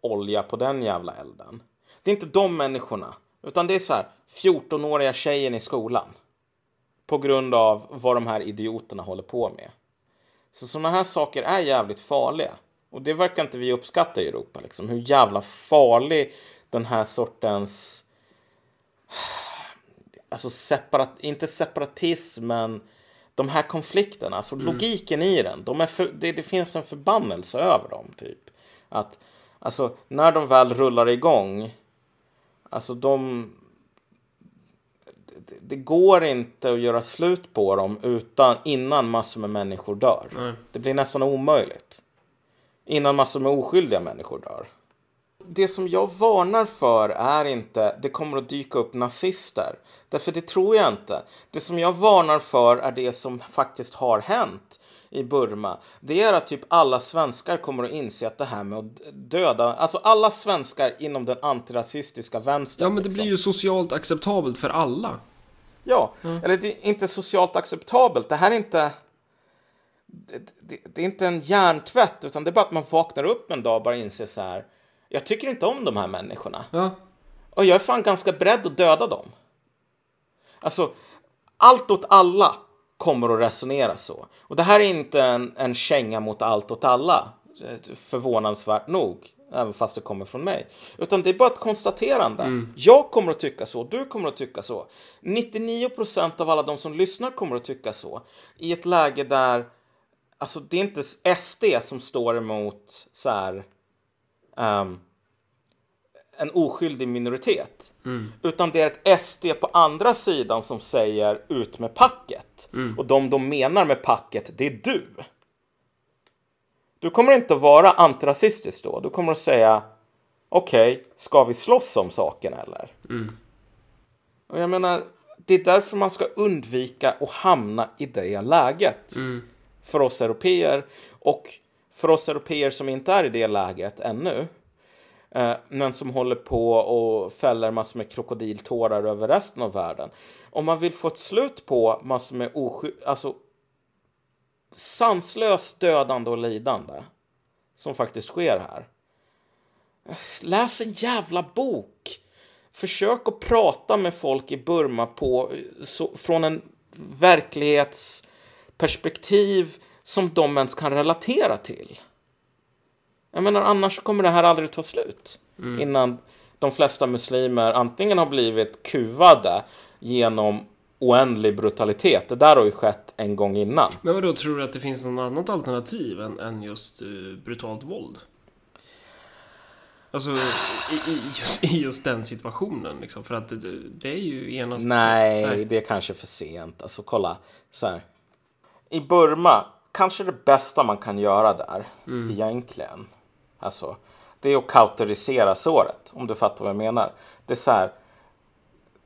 A: olja på den jävla elden. Det är inte de människorna, utan det är så här 14-åriga tjejen i skolan. På grund av vad de här idioterna håller på med. Så sådana här saker är jävligt farliga. Och det verkar inte vi uppskatta i Europa. Liksom. Hur jävla farlig den här sortens... Alltså separat, inte separatism, men de här konflikterna, alltså logiken i den. De är för, det, det finns en förbannelse över dem, typ. Att, alltså, när de väl rullar igång, alltså de... Det, det går inte att göra slut på dem utan, innan massor med människor dör.
B: Nej.
A: Det blir nästan omöjligt. Innan massor med oskyldiga människor dör. Det som jag varnar för är inte det kommer att dyka upp nazister. Därför det tror jag inte. Det som jag varnar för är det som faktiskt har hänt i Burma. Det är att typ alla svenskar kommer att inse att det här med att döda, alltså alla svenskar inom den antirasistiska vänstern.
B: Ja, men det
A: liksom.
B: blir ju socialt acceptabelt för alla.
A: Ja, eller det är inte socialt acceptabelt. Det här är inte... Det, det, det är inte en hjärntvätt, utan det är bara att man vaknar upp en dag och bara inser så här. Jag tycker inte om de här människorna.
B: Ja.
A: Och jag är fan ganska beredd att döda dem. Alltså, allt åt alla kommer att resonera så. Och det här är inte en, en känga mot allt åt alla, förvånansvärt nog, även fast det kommer från mig. Utan det är bara ett konstaterande. Jag kommer att tycka så, du kommer att tycka så. 99% av alla de som lyssnar kommer att tycka så. I ett läge där, alltså det är inte SD som står emot så här, ehm, en oskyldig minoritet. Utan det är ett SD på andra sidan som säger ut med packet. Och de de menar med packet, det är du. Du kommer inte att vara antirasistisk då. Du kommer att säga okej, ska vi slåss om saken eller? Och jag menar, det är därför man ska undvika att hamna i det läget. För oss europeer och för oss europeer som inte är i det läget ännu. Eh, men som håller på och fäller massor med krokodiltårar över resten av världen. Om man vill få ett slut på massor med osky... Alltså sanslöst dödande och lidande som faktiskt sker här. Läs en jävla bok. Försök att prata med folk i Burma på, så, från en verklighets verklighetsperspektiv som de ens kan relatera till. Jag menar, annars kommer det här aldrig ta slut. Innan de flesta muslimer antingen har blivit kuvade genom oändlig brutalitet. Det där har ju skett en gång innan.
B: Men vadå, tror du att det finns något annat alternativ än, än just eh, brutalt våld? Alltså, i, i, just, i just den situationen liksom. För att det, det är ju ena...
A: Nej,
B: Nej.
A: det är kanske för sent. Alltså kolla, så här. I Burma, kanske det bästa man kan göra där, egentligen. Alltså, det är att kauterisera såret, om du fattar vad jag menar. Det är så här.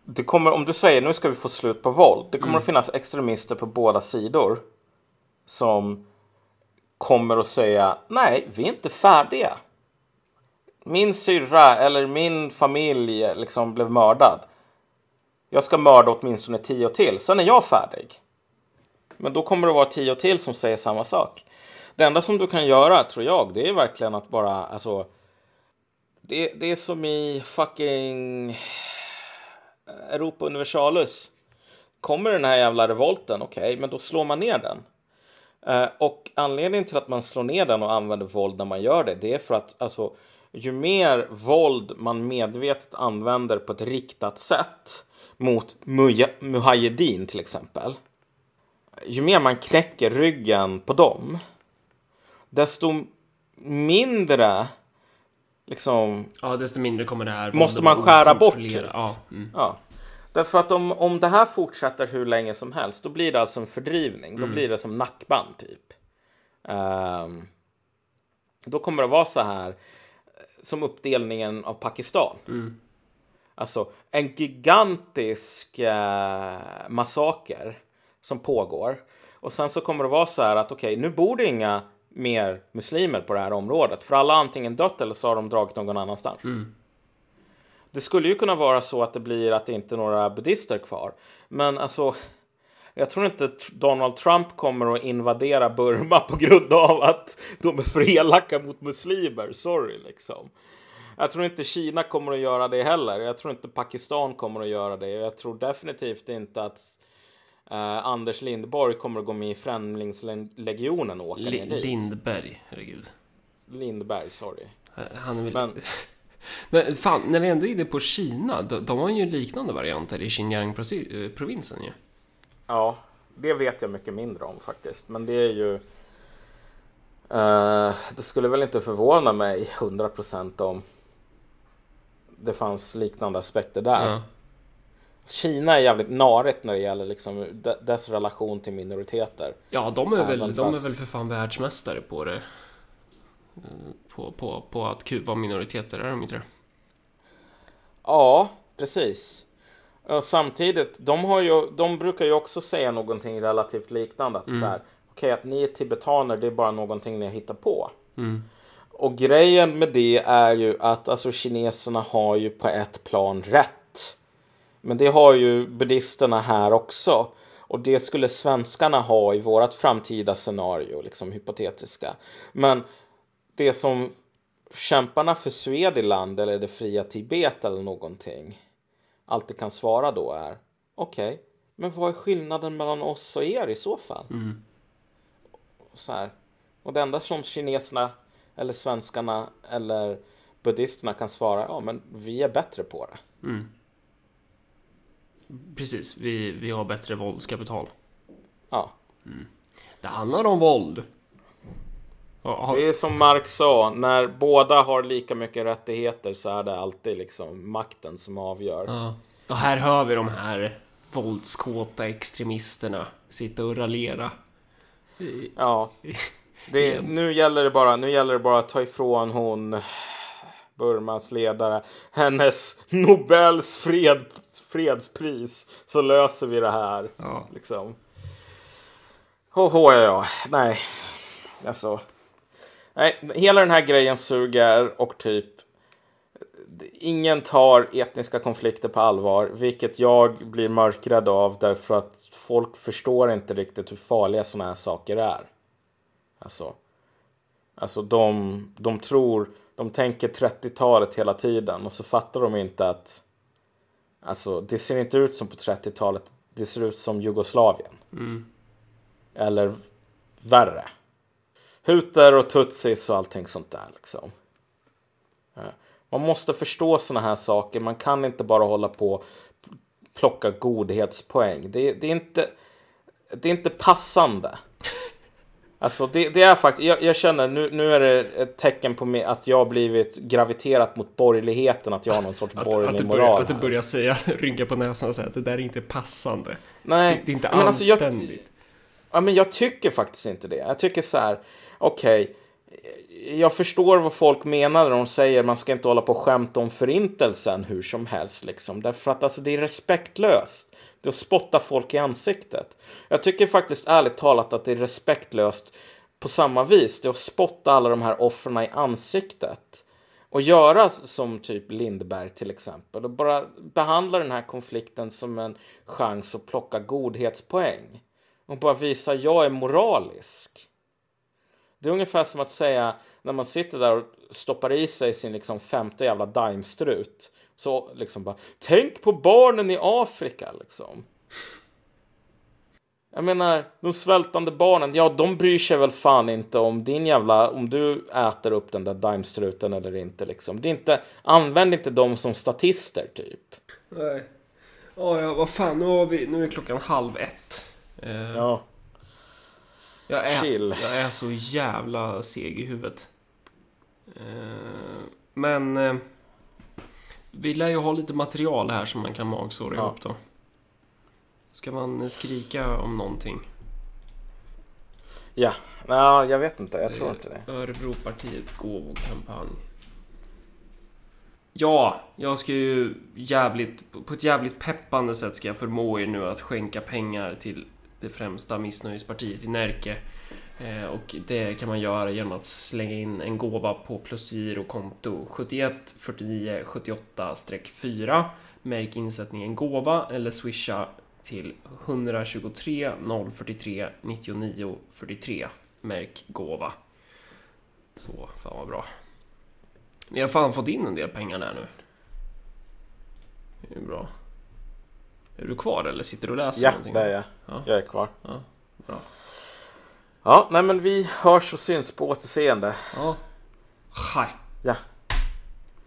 A: Det kommer, om du säger nu ska vi få slut på våld. Det kommer att finnas extremister på båda sidor. Som kommer att säga nej, vi är inte färdiga. Min syrra eller min familj liksom blev mördad. Jag ska mörda åtminstone tio till, sen är jag färdig. Men då kommer det vara tio till som säger samma sak. Det enda som du kan göra, tror jag, det är verkligen att bara, alltså. Det, det är som i fucking Europa Universalis. Kommer den här jävla revolten, okej, men då slår man ner den. Eh, och anledningen till att man slår ner den och använder våld när man gör det, det är för att alltså, ju mer våld man medvetet använder på ett riktat sätt mot Muja- Mujahedin till exempel. Ju mer man knäcker ryggen på dem, desto mindre liksom
B: Ja, desto mindre kommer det här
A: Måste man skära bort, typ?
B: Ja, mm.
A: Ja. Därför att om, om det här fortsätter hur länge som helst, då blir det alltså en fördrivning. Då blir det som nackband typ. Ehm, då kommer det vara så här eh, som uppdelningen av Pakistan. Alltså en gigantisk eh, massaker som pågår. Och sen så kommer det vara så här att okej, nu bor det inga mer muslimer på det här området. För alla har antingen dött eller så har de dragit någon annanstans. Det skulle ju kunna vara så att det blir att det inte är några buddister kvar. Men alltså, jag tror inte Donald Trump kommer att invadera Burma på grund av att de är för elaka mot muslimer. Sorry, liksom. Jag tror inte Kina kommer att göra det heller. Jag tror inte Pakistan kommer att göra det. Jag tror definitivt inte att eh, Anders Lindborg kommer att gå med i Främlingslegionen och åka ner
B: Li-
A: dit.
B: Lindberg, herregud.
A: Lindberg, sorry.
B: Han är väl...
A: Men-
B: Men fan, när vi ändå är inne på Kina, de, de har ju liknande varianter i Xinjiang-provinsen ju.
A: Ja, det vet jag mycket mindre om faktiskt. Men det är ju... eh, det skulle väl inte förvåna mig 100% om det fanns liknande aspekter där.
B: Ja.
A: Kina är jävligt narigt när det gäller liksom de- dess relation till minoriteter.
B: Ja, de är, väl, de är väl för fan världsmästare på det. Eh, På, på, på att kuva minoriteter, är de inte det?
A: Ja, precis. Och samtidigt, de, har ju, de brukar ju också säga någonting relativt liknande. Att så här, okej att ni är tibetaner, det är bara någonting ni har hittat på. Och grejen med det är ju att alltså kineserna har ju på ett plan rätt. Men det har ju buddhisterna här också. Och det skulle svenskarna ha i vårt framtida scenario, liksom hypotetiska. Men det som kämparna för Swediland eller det fria Tibet eller någonting alltid kan svara då är okej, men vad är skillnaden mellan oss och er i så fall? Så här. Och det enda som kineserna eller svenskarna eller buddhisterna kan svara, ja men vi är bättre på det.
B: Precis, vi, vi har bättre våldskapital.
A: Ja.
B: Det handlar om våld.
A: Det är som Marx sa, när båda har lika mycket rättigheter så är det alltid liksom makten som avgör.
B: Ja. Och här hör vi de här våldskåta extremisterna sitta och raljera.
A: Ja. Det, nu, gäller det bara, nu gäller det bara att ta ifrån hon Burmas ledare hennes Nobels fred, fredspris så löser vi det här.
B: Ja.
A: Liksom. Hoho, ja, ja. Nej. Alltså. Nej, hela den här grejen suger och typ ingen tar etniska konflikter på allvar, vilket jag blir mörkrädd av därför att folk förstår inte riktigt hur farliga sådana här saker är. Alltså, alltså de, de tror, de tänker 30-talet hela tiden och så fattar de inte att alltså, det ser inte ut som på 30-talet, det ser ut som Jugoslavien. Eller värre. Huter och tutsis och allting sånt där liksom. Man måste förstå såna här saker. Man kan inte bara hålla på och plocka godhetspoäng. Det, det, är, inte, det är inte passande. Alltså det, det är faktiskt, jag, jag känner nu, nu är det ett tecken på mig att jag har blivit graviterat mot borgerligheten, att jag har någon sorts
B: Att,
A: borgerlig
B: att, du
A: moral.
B: börjar, att du börjar säga, rynka på näsan och säga att det där är inte passande.
A: Nej,
B: Det, det är inte
A: men alltså jag-
B: anständigt.
A: Ja, men jag tycker faktiskt inte det. Jag tycker så här, okej, jag förstår vad folk menar när de säger man ska inte hålla på och skämta om förintelsen hur som helst liksom. Därför att alltså det är respektlöst. Det är att spotta folk i ansiktet. Jag tycker faktiskt ärligt talat att det är respektlöst på samma vis. Det är att spotta alla de här offren i ansiktet. Och göra som typ Lindberg till exempel. Och bara behandla den här konflikten som en chans att plocka godhetspoäng. Och bara visa jag är moralisk. Det är ungefär som att säga när man sitter där och stoppar i sig sin liksom femte jävla daimstrut. Så liksom bara, tänk på barnen i Afrika liksom. Jag menar, de svältande barnen, ja de bryr sig väl fan inte om din jävla, om du äter upp den där daimstruten eller inte liksom. Det är inte, använd inte dem som statister typ.
B: Nej. Ja, ja, vad fan, nu, har vi, nu är klockan halv ett. Eh,
A: Ja,
B: jag, är,
A: chill.
B: jag är så jävla seg i huvudet. Eh, men eh, vi lär ju ha lite material här som man kan magsåra
A: Ja.
B: ihop då. Ska man skrika om någonting?
A: ja. Nej, jag vet inte, jag tror inte det.
B: Örebropartiets gåvokampanj. Ja, jag ska ju jävligt, på ett jävligt peppande sätt ska jag förmå er nu att skänka pengar till det främsta missnöjespartiet i Närke. Eh, och det kan man göra genom att slänga in en gåva på plusgirokonto 71 49 78 4. Märk insättningen gåva eller swisha till 123 043 99 43. Märk gåva. Så, fan vad bra. Vi har fan fått in en del pengar där nu. Det är bra. Är du kvar eller sitter du och läser
A: Ja,
B: någonting?
A: det är jag.
B: Ja.
A: Jag är kvar.
B: Ja, bra.
A: Ja, nej men vi hörs och syns på återseende.
B: Ja. Hej.
A: Ja,